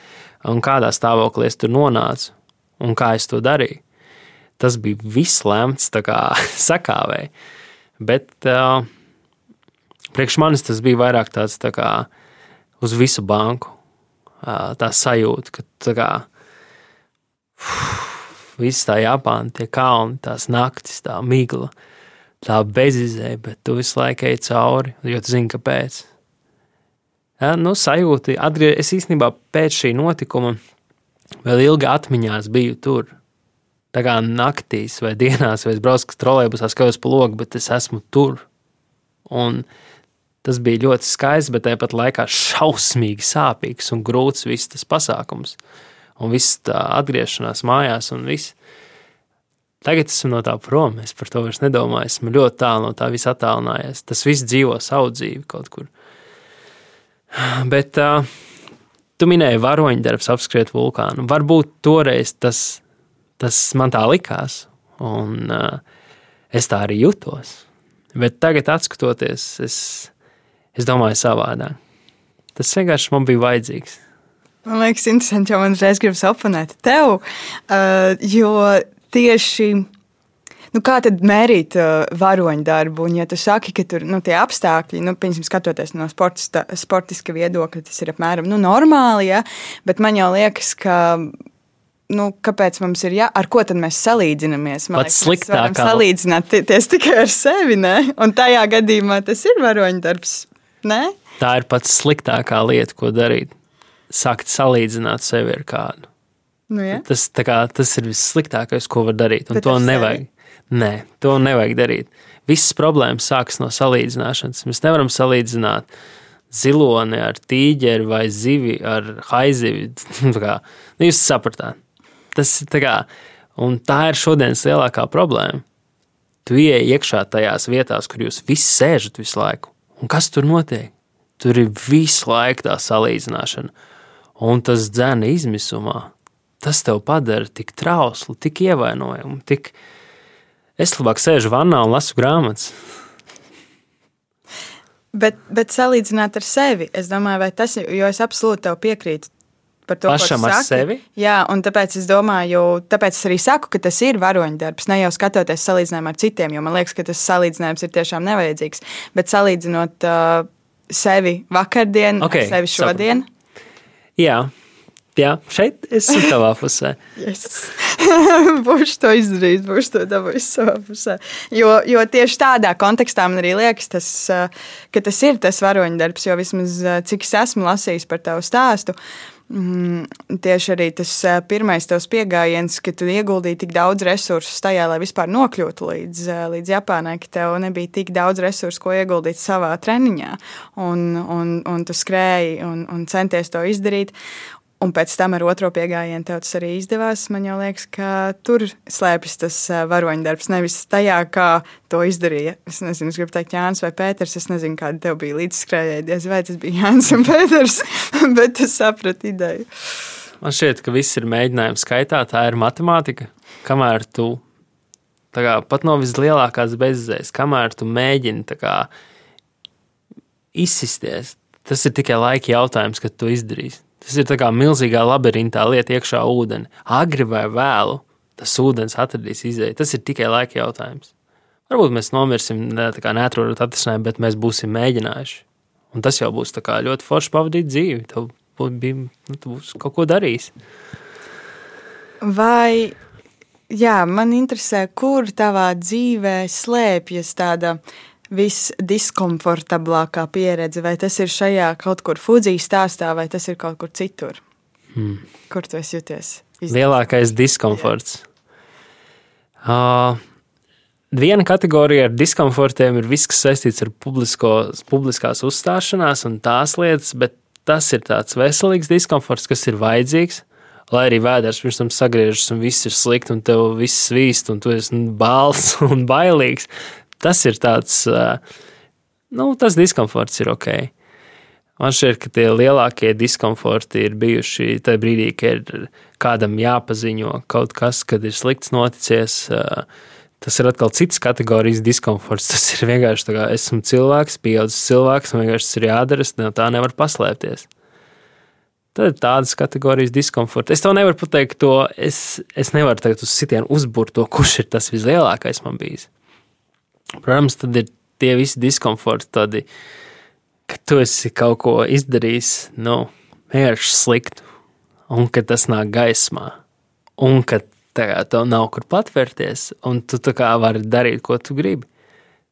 Speaker 3: un kādā stāvoklī es tur nonācu, un kā es to darīju, tas bija viss lemts sakāvēji. Bet uh, priekš manis tas bija vairāk tāds tā kā uz visu banku, uh, tā sajūta, ka tā kā Viss tā Japāna, tie kalni, tās naktis, tā migla, tā bezizēja, bet tu visu laiku ej cauri, jo tu zini, kāpēc. Ja, nu, sajūti, atgrie... es īstenībā pēc šī notikuma vēl ilgi atmiņās biju tur. Tā kā naktīs vai dienās, vai es braucu trolēļus, skatos pa logu, bet es esmu tur. Un tas bija ļoti skaists, bet tāpat laikā šausmīgi sāpīgs un grūts viss tas pasākums. Un viss tā atgriešanās mājās un viss. Tagad esmu no tā prom, es par to vairs nedomāju. Esmu ļoti tālu no tā visa attālinājies. Tas viss dzīvo savu dzīvi kaut kur. Bet uh, tu minēji varoņdarbs apskriet vulkānu. Varbūt toreiz tas, tas man tā likās, un uh, es tā arī jutos. Bet tagad, skatoties, es, es domāju savādāk. Tas vienkārši man bija vajadzīgs.
Speaker 2: Man liekas, interesanti, jo man uzreiz gribas oponēt tev, uh, jo tieši. Nu, kā tad mērīt uh, varoņu darbu? Un, ja tu saki, ka tur nu, tie apstākļi, nu, piemēram, skatoties no sportista, sportiska viedokļa, tas ir apmēram nu, normāli, ja? bet man jau liekas, ka nu, kāpēc mums ir jā, ar ko tad mēs salīdzinamies?
Speaker 3: Man Pats liekas, mēs varam
Speaker 2: salīdzināt tikai ar sevi, ne? un tajā gadījumā tas ir varoņdarbs. Ne?
Speaker 3: Tā ir pats sliktākā lieta, ko darīt sākt salīdzināt sevi ar kādu.
Speaker 2: Nu, ja?
Speaker 3: tas, kā, tas ir vissliktākais, ko var darīt. To nevajag. Nē, to nevajag darīt. Visas problēmas sākas no salīdzināšanas. Mēs nevaram salīdzināt ziloni ar tīģeri vai zivi ar haizivi. nu, jūs sapratāt. Tas ir tā kā, un tā ir šodienas lielākā problēma. Tu ieej iekšā tajās vietās, kur jūs visi sēžat visu laiku. Un kas tur notiek? Tur ir visu laiku tā salīdzināšana un tas dzēna izmisumā. Tas tev padara tik trauslu, tik ievainojumu, tik. Es labāk sēžu vannā un lasu grāmatas.
Speaker 2: Bet, bet salīdzināt ar sevi, es domāju, vai tas ir, jo es absolūti tev piekrītu. To,
Speaker 3: Pašam ar sevi?
Speaker 2: Jā, un tāpēc es domāju, tāpēc es arī saku, ka tas ir varoņdarbs. Ne jau skatoties salīdzinājumā ar citiem, jo man liekas, ka tas salīdzinājums ir tiešām nevajadzīgs. Bet salīdzinot uh, sevi vakardien, okay, sevi šodien. Sapratu
Speaker 3: Jā. Jā, šeit es esmu tavā pusē.
Speaker 2: yes. būšu to izdarījis, būšu to dabūjis savā pusē. Jo, jo tieši tādā kontekstā man arī liekas, tas, ka tas ir tas varoņdarbs, jo vismaz cik es esmu lasījis par tavu stāstu, Mm, tieši arī tas pirmais tavs pieejams, ka tu ieguldīji tik daudz resursu tajā, lai vispār nokļūtu līdz, līdz Japānai, ka tev nebija tik daudz resursu, ko ieguldīt savā treniņā. Un, un, un tu skrēji un, un centies to izdarīt. Un pēc tam ar otro piegājienu tev tas arī izdevās. Man liekas, ka tur slēpjas tas varoņdarbs. Nevis tajā, kā to izdarīja. Es nezinu, es gribu teikt, Jānis vai Pēters. Es nezinu, kāda tev bija līdzskrējēji. Diez vai tas bija Jānis un Pēters, bet es sapratu ideju.
Speaker 3: Man šķiet, ka viss ir mēģinājums skaitā. Tā ir matemātika. Kamēr tu kā, pat no vislielākās bezzēs, kamēr tu mēģini kā, izsisties, tas ir tikai laika jautājums, kad to izdarīsi. Tas ir kā milzīgā labirintā lieta iekšā ūdeni. Agri vai vēlu tas ūdens atradīs izēju. Tas ir tikai laika jautājums. Varbūt mēs nomirsim, neatrodot atrisinājumu, bet mēs būsim mēģinājuši. Un tas jau būs ļoti forši pavadīt dzīvi. Tev bija nu, būs kaut ko darījis.
Speaker 2: Vai jā, man interesē, kur tavā dzīvē slēpjas tāda visdiskomfortablākā pieredze? Vai tas ir šajā kaut kur Fudzijas stāstā, vai tas ir kaut kur citur? Hmm. Kur tu jūties?
Speaker 3: Izdevies? Lielākais diskomforts. Uh, viena kategorija ar diskomfortiem ir viss, kas saistīts ar publisko, publiskās uzstāšanās un tās lietas, bet tas ir tāds veselīgs diskomforts, kas ir vajadzīgs. Lai arī vēders pirms tam sagriežas, un viss ir slikti, un tev viss svīst, un tu esi bāls un bailīgs tas ir tāds, nu, tas diskomforts ir ok. Man šķiet, ka tie lielākie diskomforti ir bijuši tajā brīdī, kad ir kādam jāpaziņo kaut kas, kad ir slikts noticies. Tas ir atkal cits kategorijas diskomforts. Tas ir vienkārši tā, kā esmu cilvēks, pieaugušs cilvēks, man vienkārši tas ir jādara, no tā nevaru paslēpties. Tad ir tādas kategorijas diskomforta. Es tev nevaru pateikt to, es, es nevaru tagad uz sitienu uzbūrt to, kurš ir tas vislielākais man bijis. Protams, tad ir tie visi diskomforti, tādi, ka tu esi kaut ko izdarījis, nu, vienkārši sliktu, un ka tas nāk gaismā, un ka tev nav kur patvērties, un tu tā kā vari darīt, ko tu gribi.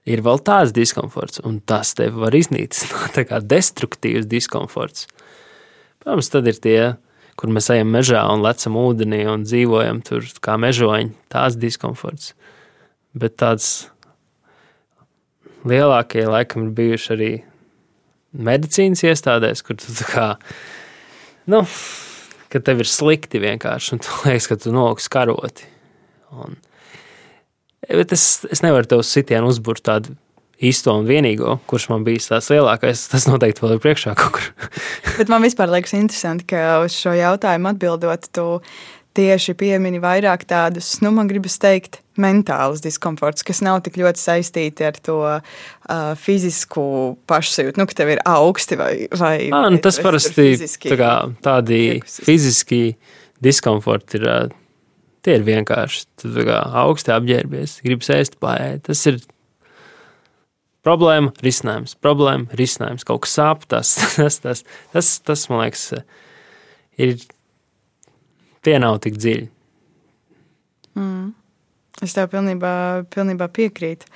Speaker 3: Ir vēl tāds diskomforts, un tas tev var iznīcināt, tā kā destruktīvs diskomforts. Protams, tad ir tie, kur mēs ejam mežā un lecam ūdenī un dzīvojam tur kā mežoņi, tās diskomforts. Bet tāds lielākie laikam ir bijuši arī medicīnas iestādēs, kur tu kā, nu, ka tev ir slikti vienkārši, un tu liekas, ka tu noliksi karoti. Un, bet es, es nevaru tev sitienu uzburt tādu īsto un vienīgo, kurš man bija tas lielākais. Tas noteikti vēl ir priekšā kaut kur.
Speaker 2: bet man vispār liekas interesanti, ka uz šo jautājumu atbildot, tu tieši piemini vairāk tādus, nu, man gribas teikt, mentālus diskomforts, kas nav tik ļoti saistīti ar to uh, fizisku pašsajūtu, nu, ka tev ir augsti vai. vai
Speaker 3: à, nu, tas vai parasti fiziski, tā kā, tādi iekusis. fiziski diskomforti ir. Uh, Tie ir vienkārši. Tu kā augsti apģērbies, gribi ēst, pāriet. Tas ir problēma, risinājums, problēma, risinājums. Kaut kas sāp, tas, tas, tas, tas, tas man liekas, ir tie nav tik dziļi.
Speaker 2: Mm. Es tev pilnībā, pilnībā piekrītu.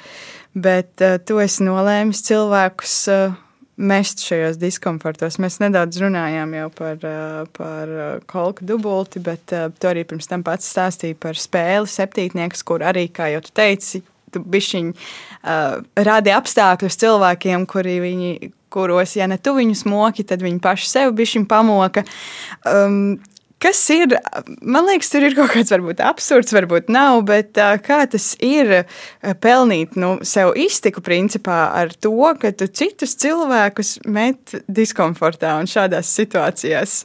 Speaker 2: Bet uh, tu esi nolēmis cilvēkus uh, mest šajos diskomfortos. Mēs nedaudz runājām jau par, uh, par kolku dubulti, bet uh, tu arī pirms tam pats stāstīji par spēli septītniekus, kur arī, kā jau tu teici, tu bišķiņ uh, radi apstākļus cilvēkiem, kuri viņi, kuros, ja ne tu viņus moki, tad viņi paši sevi bišķiņ pamoka. Um, Kas ir? Man liekas, tur ir kaut kāds varbūt absurds, varbūt nav, bet kā tas ir pelnīt nu, sev iztiku principā ar to, ka tu citus cilvēkus met diskomfortā un šādās situācijās?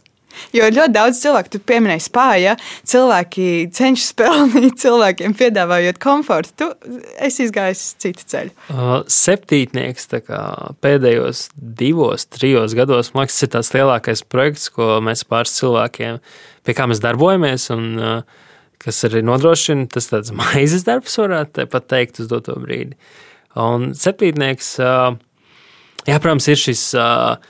Speaker 2: Jo ļoti daudz cilvēku, tu pieminēji spāju, ja cilvēki cenšas pelnīt cilvēkiem, piedāvājot komfortu. Tu esi izgājis citu ceļu.
Speaker 3: Uh, septītnieks pēdējos divos, trijos gados, man liekas, ir tāds lielākais projekts, ko mēs pāris cilvēkiem, pie kā mēs darbojamies. Un, uh, Kas arī nodrošina, tas tāds maizes darbs, varētu pat teikt, uz doto brīdi. Un septītnieks, uh, jā, protams, ir šis uh,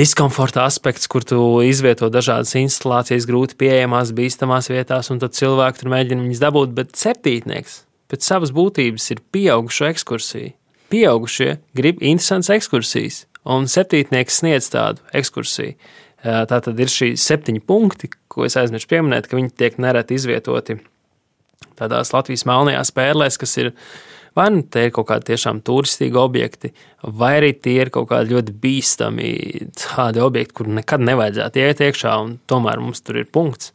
Speaker 3: diskomforta aspekts, kur tu izvieto dažādas instalācijas, grūti pieejamās, bīstamās vietās, un tad cilvēki tur mēģina viņas dabūt. Bet septītnieks pēc savas būtības ir pieaugušo ekskursija. Pieaugušie grib interesantas ekskursijas, un septītnieks sniedz tādu ekskursiju. Tā tad ir šī septiņi punkti, ko es aizmirsu pieminēt, ka viņi tiek nereti izvietoti tādās Latvijas melnajās pērlēs, kas ir vai nu tie ir kaut kādi tiešām turistīgi objekti, vai arī tie ir kaut kādi ļoti bīstami tādi objekti, kur nekad nevajadzētu iet iekšā, un tomēr mums tur ir punkts.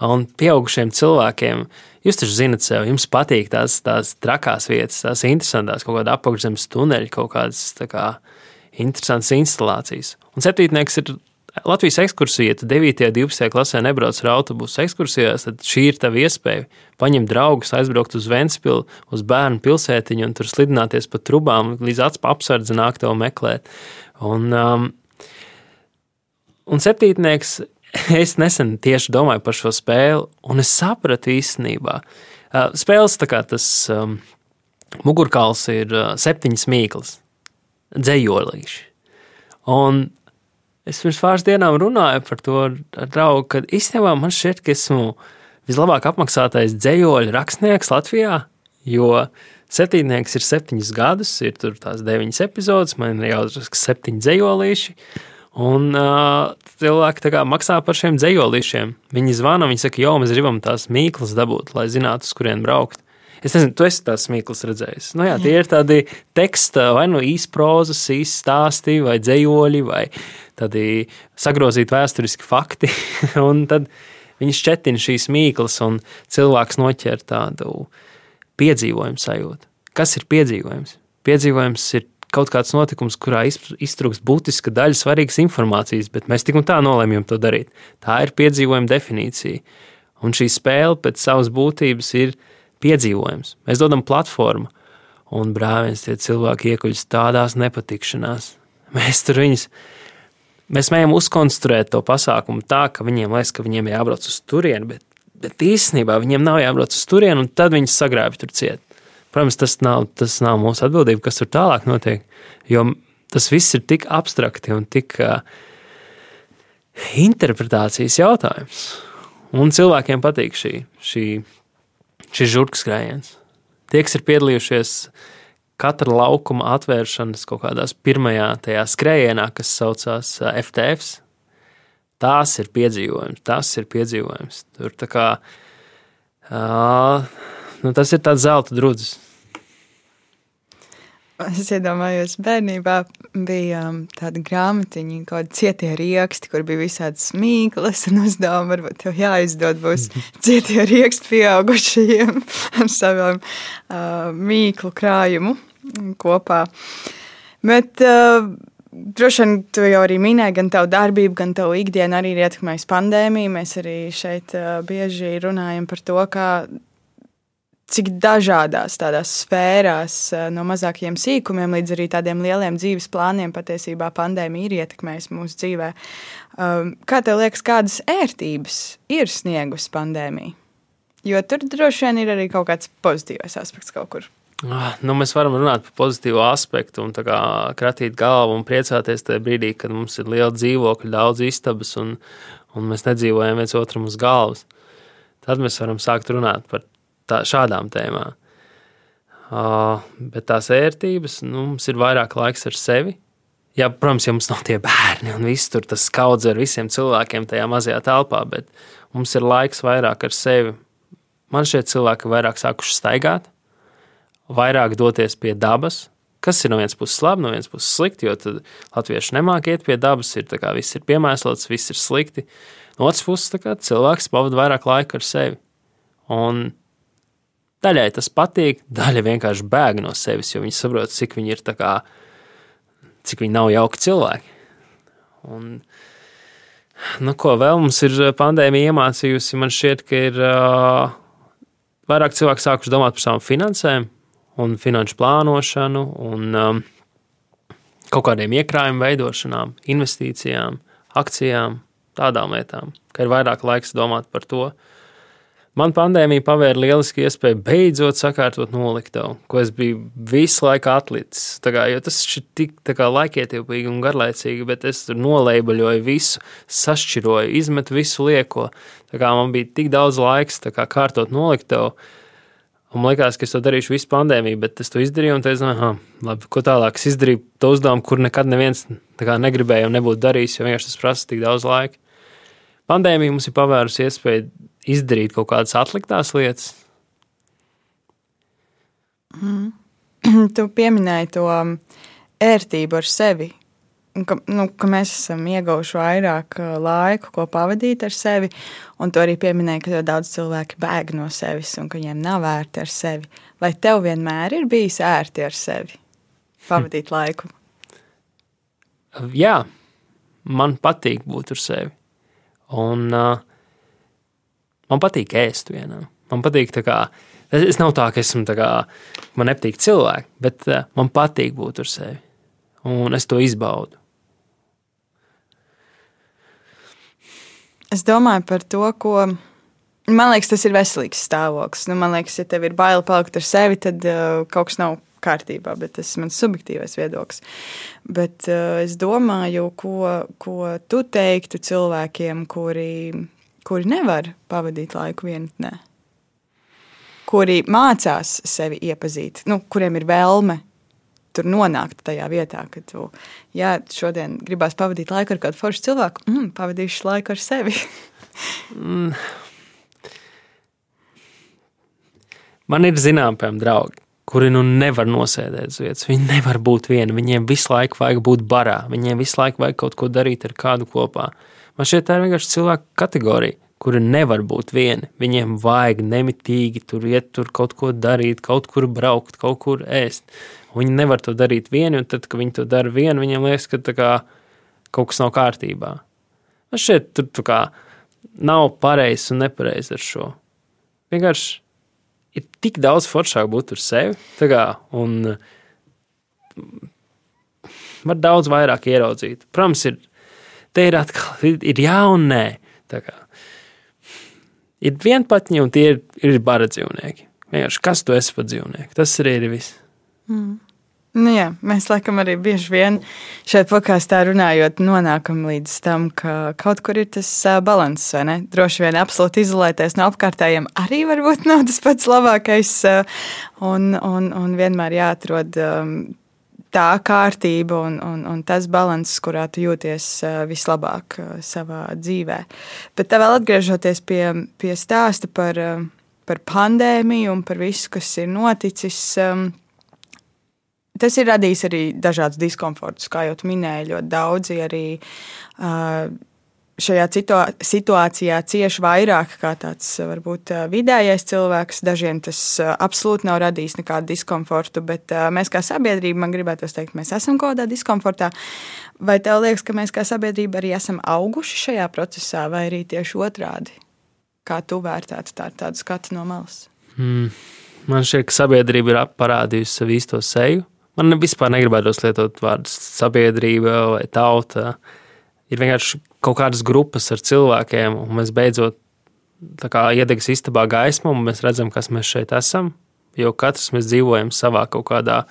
Speaker 3: Un pieaugušiem cilvēkiem, jūs taču zinat, sev, jums patīk tās, tās trakās vietas, tās interesantās, kaut kāda apakšzemes tuneļa, kaut kādas kā, interesantas instalācijas. Un septītnieks ir Latvijas ekskursija, ja tu 9. un 12. klasē nebrauc ar autobusu ekskursijās, tad šī ir tava iespēja paņemt draugus, aizbraukt uz Vēncpili, uz bērnu pilsētiņu un tur slidināties pa trubām, līdz apsardzi nāk tev meklēt. Un, um, un septītnieks, es nesen tieši domāju par šo spēli, un es sapratu īstenībā, uh, spēles tā kā tas um, mugurkauls ir uh, septiņas mīklas, dzējolīši. Un Es pirms pāris dienām runāju par to ar draugu, ka īstenībā man šķiet, ka esmu vislabāk apmaksātais dzējoļu rakstnieks Latvijā, jo septiņnieks ir septiņus gadus, ir tur tās deviņas epizodes, man ir jāuzraksta septiņi dzējolīši. Un uh, cilvēki kā, maksā par šiem dzējolīšiem. Viņi zvana, viņi saka, jo mēs gribam tās mīklas dabūt, lai zinātu, uz kurien braukt. Es nezinu, tu esi tās smīklas redzējis. Nu, jā, tie ir tādi teksta, vai nu īsi prozas, īsi stāsti, vai dzējoļi, vai tādi sagrozīti vēsturiski fakti. un tad viņi šķetina šīs mīklas, un cilvēks noķer tādu piedzīvojumu sajūtu. Kas ir piedzīvojums? Piedzīvojums ir kaut kāds notikums, kurā iztrūks būtiska daļa svarīgas informācijas, bet mēs tik un tā nolēmjam to darīt. Tā ir piedzīvojuma definīcija. Un šī spēle pēc savas būtības ir piedzīvojums. Mēs dodam platformu, un brāļiens tie cilvēki iekuļas tādās nepatikšanās. Mēs tur viņus. Mēs mēģinām uzkonstruēt to pasākumu tā, ka viņiem liekas, ka viņiem jābrauc uz turieni, bet, bet īstenībā viņiem nav jābrauc uz turieni, un tad viņi sagrābj tur ciet. Protams, tas nav, tas nav mūsu atbildība, kas tur tālāk notiek, jo tas viss ir tik abstrakti un tik uh, interpretācijas jautājums. Un cilvēkiem patīk šī, šī šis žurkas skrējiens. Tie, kas ir piedalījušies katra laukuma atvēršanas kaut kādās pirmajā tajā skrējienā, kas saucās FTFs, tās ir piedzīvojums. Tas ir piedzīvojums. Tur tā kā uh, nu, tas ir tāds zelta drudzis.
Speaker 2: Es iedomājos, bērnībā bija um, tāda grāmatiņa, kaut kāda cietie rieksti, kur bija visādas mīklas un uzdevumi. Varbūt tev jāizdod būs cietie rieksti pieaugušajiem ar savām uh, mīklu krājumu kopā. Bet uh, Droši vien tu jau arī minēji, gan tavu darbību, gan tavu ikdienu arī ir ietekmējusi pandēmija. Mēs arī šeit uh, bieži runājam par to, kā cik dažādās tādās sfērās, eh, no mazākiem sīkumiem līdz arī tādiem lieliem dzīves plāniem, patiesībā pandēmija ir ietekmējusi mūsu dzīvē. Um, kā tev liekas, kādas ērtības ir sniegusi pandēmija? Jo tur droši vien ir arī kaut kāds pozitīvs aspekts kaut kur.
Speaker 3: Ah, nu, mēs varam runāt par pozitīvu aspektu un kratīt galvu un priecāties tajā brīdī, kad mums ir liela dzīvokļa, daudz istabas un, un mēs nedzīvojam viens otram uz galvas. Tad mēs varam sākt runāt par tā, šādām tēmām. Uh, bet tās ērtības, nu, mums ir vairāk laiks ar sevi. Jā, protams, ja mums nav tie bērni un viss tur tas kaudz ar visiem cilvēkiem tajā mazajā telpā, bet mums ir laiks vairāk ar sevi. Man šie cilvēki vairāk sākuši staigāt, vairāk doties pie dabas, kas ir no vienas puses labi, no vienas puses slikti, jo tad latvieši nemāk iet pie dabas, ir kā viss ir piemēslots, viss ir slikti. No otras puses, kā, cilvēks pavada vairāk laika ar sevi. Un Daļai tas patīk, daļai vienkārši bēg no sevis, jo viņi saprot, cik viņi ir kā, cik viņi nav jauki cilvēki. Un, nu, ko vēl mums ir pandēmija iemācījusi? Man šķiet, ka ir uh, vairāk cilvēku sākuši domāt par savām finansēm un finanšu plānošanu un um, kaut kādiem iekrājumu veidošanām, investīcijām, akcijām, tādām lietām, ka ir vairāk laiks domāt par to. Man pandēmija pavēra lielisku iespēju beidzot sakārtot noliktavu, ko es biju visu laiku atlicis. Kā, tas ir tik laikietilpīgi un garlaicīgi, bet es tur nolaibaļoju visu, sašķiroju, izmetu visu lieko. Man bija tik daudz laiks kā, kārtot noliktavu. Un man liekas, ka es to darīšu visu pandēmiju, bet es to izdarīju un teicu, ah, labi, ko tālāk. Es izdarīju to uzdevumu, kur nekad neviens negribēja un nebūtu darījis, jo vienkārši tas prasa tik daudz laika. Pandēmija mums ir pavērusi iespēju izdarīt kaut kādas atliktās lietas.
Speaker 2: Mm. Tu pieminēji to ērtību ar sevi ka, nu, ka mēs esam ieguvuši vairāk uh, laika, ko pavadīt ar sevi. Un to arī pieminēja, ka daudz cilvēki bēg no sevis un ka viņiem nav ērti ar sevi. Vai tev vienmēr ir bijis ērti ar sevi pavadīt hm. laiku?
Speaker 3: Jā, man patīk būt ar sevi. Un uh, man patīk ēst vienam. Man patīk tā kā. Es nav tā, ka esmu tā kā, man nepatīk cilvēki, bet uh, man patīk būt ar sevi. Un es to izbaudu.
Speaker 2: Es domāju par to, ko. Man liekas, tas ir veselīgs stāvoklis. Nu, man liekas, ja tev ir bail palikt ar sevi, tad uh, kaut kas nav kārtībā, bet tas ir mans subjektīvais viedoklis. Bet uh, es domāju, ko, ko tu teiktu cilvēkiem, kuri, kuri nevar pavadīt laiku vienatnē, kuri mācās sevi iepazīt, nu, kuriem ir vēlme tur nonākt tajā vietā, ka tu, jā, šodien gribās pavadīt laiku ar kādu foršu cilvēku, mm, pavadīšu laiku ar sevi. mm.
Speaker 3: Man ir zināms, piemēram, draugi, kuri nu nevar nosēdēt uz vietas. Viņi nevar būt vieni. Viņiem visu laiku vajag būt barā. Viņiem visu laiku vajag kaut ko darīt ar kādu kopā. Man šķiet, tā ir vienkārši cilvēku kategorija, kuri nevar būt vieni. Viņiem vajag nemitīgi tur iet, tur kaut ko darīt, kaut kur braukt, kaut kur ēst. Viņi nevar to darīt vieni, un tad, kad viņi to dara vieni, viņiem liekas, ka kā, kaut kas nav kārtībā. Man šeit tur kā, nav pareizi un nepareizi ar šo. Vienkārši ir tik daudz foršāk būt ar sevi, kā, un var daudz vairāk ieraudzīt. Protams, ir, te ir atkal ir, ir jā un nē. Ir vienpatņi un tie ir, ir bara dzīvnieki. Vienkārši kas tu esi par dzīvnieku? Tas arī ir viss.
Speaker 2: Mm. Nu jā, mēs laikam arī bieži vien šeit podkāstā runājot, nonākam līdz tam, ka kaut kur ir tas līdzsvars, vai ne? Droši vien absolūti izolēties no apkārtējiem arī varbūt nav tas pats labākais, un, un, un vienmēr jāatrod tā kārtība un, un, un tas līdzsvars, kurā tu jūties uh, vislabāk uh, savā dzīvē. Bet tā vēl atgriežoties pie, pie stāsta par, uh, par pandēmiju un par visu, kas ir noticis. Um, Tas ir radījis arī dažādus diskomfortus, kā jau minēji, ļoti daudzi arī uh, šajā situācijā cieši vairāk kā tāds varbūt vidējais cilvēks. Dažiem tas absolūti nav radījis nekādu diskomfortu, bet mēs kā sabiedrība, man gribētu teikt, mēs esam kaut kādā diskomfortā. Vai tev liekas, ka mēs kā sabiedrība arī esam auguši šajā procesā, vai arī tieši otrādi? Kā tu vērtētu tā, tādu skatu no malas?
Speaker 3: Mm. Man šķiet, ka sabiedrība ir parādījusi savu īsto seju Man vispār negribētos lietot vārdus sabiedrība vai tauta. Ir vienkārši kaut kādas grupas ar cilvēkiem, un mēs beidzot iedegas istabā gaismu, un mēs redzam, kas mēs šeit esam. Jo katrs mēs dzīvojam savā kaut kādā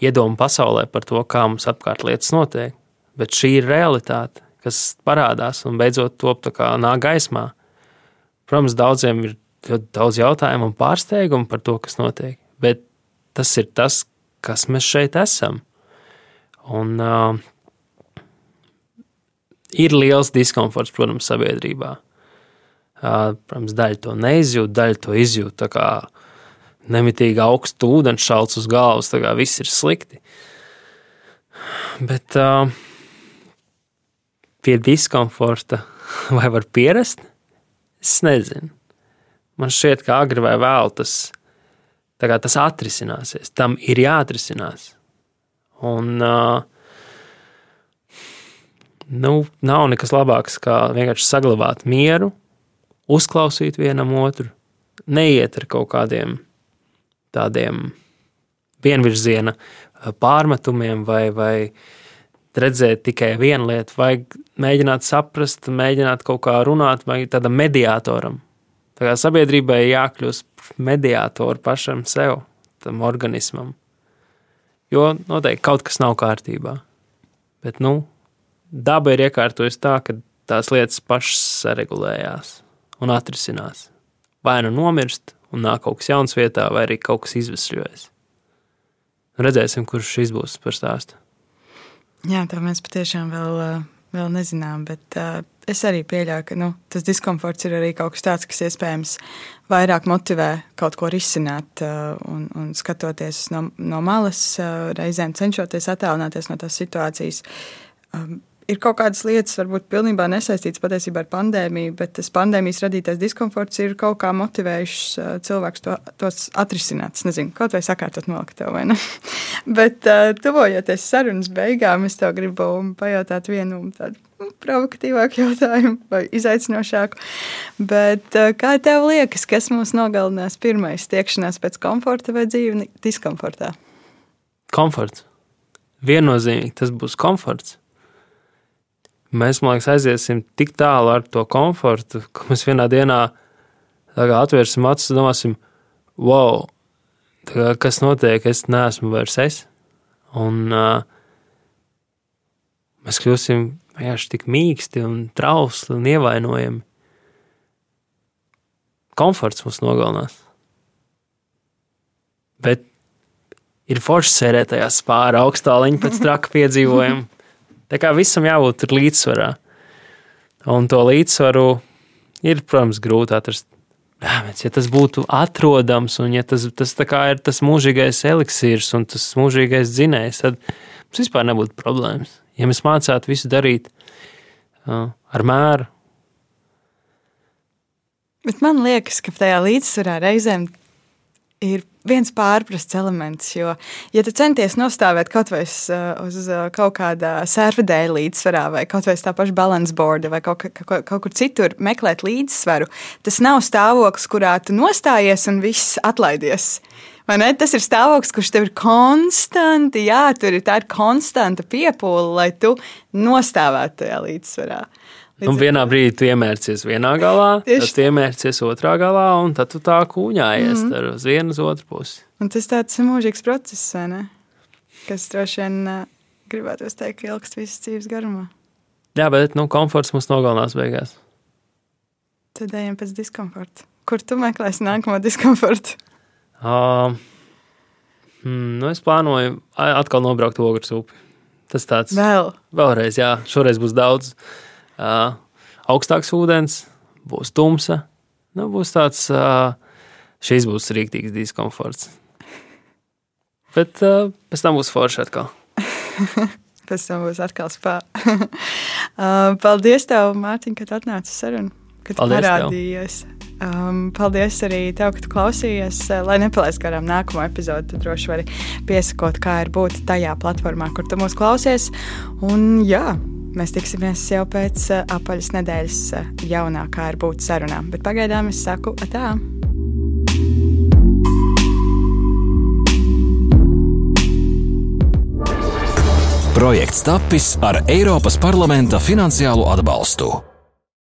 Speaker 3: iedomu pasaulē par to, kā mums apkārt lietas notiek. Bet šī ir realitāte, kas parādās un beidzot top nāk gaismā. Protams, daudziem ir ļoti daudz jautājumu un pārsteigumu par to, kas notiek. Bet tas ir tas, kas mēs šeit esam. Un, uh, ir liels diskomforts, protams, sabiedrībā. Protams, daļa to neizjūt, daļa to izjūt. Tā kā nemitīgi augsts ūdens šalts uz galvas, tā kā viss ir slikti. Bet uh, pie diskomforta vai var pierast? Es nezinu. Man šķiet, ka agri vai vēl tas tas atrisināsies. Tam ir jāatrisinās. Un, uh, nu, nav nekas labāks, kā vienkārši saglabāt mieru, uzklausīt vienam otru, neiet ar kaut kādiem tādiem vienvirziena pārmetumiem vai, vai redzēt tikai vienu lietu, vajag mēģināt saprast, mēģināt kaut kā runāt, vai tādam mediātoram. Tā kā sabiedrībai jākļūst mediātori pašam sev, tam organismam. Jo noteikti kaut kas nav kārtībā. Bet nu, daba ir iekārtojusi tā, ka tās lietas pašas saregulējās un atrisinās. Vai nu nomirst, un nāk kaut kas jauns vietā, vai arī kaut kas izvesļojas. Redzēsim, kurš šis būs par stāstu.
Speaker 2: Jā, tā mēs patiešām vēl, uh, vēl nezinām, bet uh, es arī pieļauju, ka nu, tas diskomforts ir arī kaut kas tāds, kas iespējams vairāk motivē kaut ko risināt uh, un, un skatoties no, no malas, uh, reizēm cenšoties attālināties no tās situācijas. Um, ir kaut kādas lietas, varbūt pilnībā nesaistītas patiesībā ar pandēmiju, bet tas pandēmijas radītais diskomforts ir kaut kā motivējušs cilvēkus to, tos atrisināt. Es nezinu, kaut vai sakārtot noliktev vai ne. bet tuvojoties sarunas beigām, es tev gribu pajautāt vienu tādu provokatīvāku jautājumu vai izaicinošāku. Bet, kā tev liekas, kas mūs nogalinās pirmais tiekšanās pēc komforta vai dzīve diskomfortā?
Speaker 3: Komforts. Viennozīmīgi tas būs komforts mēs, man liekas, aiziesim tik tālu ar to komfortu, ka mēs vienā dienā atvērsim acis un domāsim, wow, kā, kas notiek, es neesmu vairs es. Un uh, mēs kļūsim vienkārši tik mīksti un trausli un ievainojami. Komforts mums nogalinās. Bet ir forši sēdēt tajā spāra augstā līnija pēc traka piedzīvojuma. Tā kā visam jābūt līdzsvarā. Un to līdzsvaru ir, protams, grūti atrast. Ja tas būtu atrodams, un ja tas, tas ir tas mūžīgais eliksīrs un tas mūžīgais dzinējs, tad mums vispār nebūtu problēmas. Ja mēs mācītu visu darīt uh, ar mēru.
Speaker 2: Bet man liekas, ka tajā līdzsvarā reizēm ir viens pārprasts elements. Jo, ja tu centies nostāvēt kaut vai uz, uz kaut kāda servadēļa līdzsvarā, vai kaut vai uz tā paša balance boarda, vai kaut, kaut, kaut kur citur meklēt līdzsvaru, tas nav stāvoklis, kurā tu nostājies un viss atlaidies. Tas ir stāvoklis, kurš tev ir konstanti jātur. Tā ir konstanta piepūle, lai tu nostāvētu tajā līdzsvarā.
Speaker 3: Un vienā brīdī tu iemērcies vienā galā, tad iemērcies otrā galā, un tad tu tā kūņājies mm -hmm. uz vienu uz otru pusi.
Speaker 2: Un tas tāds mūžīgs process, ne? Kas droši vien gribētu teikt, ka ilgst visas dzīves garumā.
Speaker 3: Jā, bet nu, komforts mums nogalinās beigās.
Speaker 2: Tad ejam pēc diskomforta. Kur tu meklēsi nākamo diskomfortu?
Speaker 3: Uh, hmm, nu es plānoju atkal nobraukt ogres upi. Tas tāds
Speaker 2: vēl.
Speaker 3: Vēlreiz, jā, šoreiz būs daudz. Uh, uh, augstāks ūdens, būs tumsa. Nu, būs tāds, uh, šīs būs rīktīgs diskomforts. Bet uh, pēc tam būs forši atkal.
Speaker 2: pēc tam būs atkal spēks. uh, paldies, tev, Mārtiņ, ka atnāci sarunu, kad paldies parādījies. Tev. Um, paldies arī tev, ka klausījies. Lai nepalaistu garām nākamo epizodi, tad droši vari piesakot, kā ir būt tajā platformā, kur tu mūs klausies. Un jā, Mēs tiksimies jau pēc uh, apaļas nedēļas uh, jaunā kā ir būt sarunām, bet pagaidām es saku tā.
Speaker 1: Projekts tapis ar Eiropas parlamenta finansiālo atbalstu.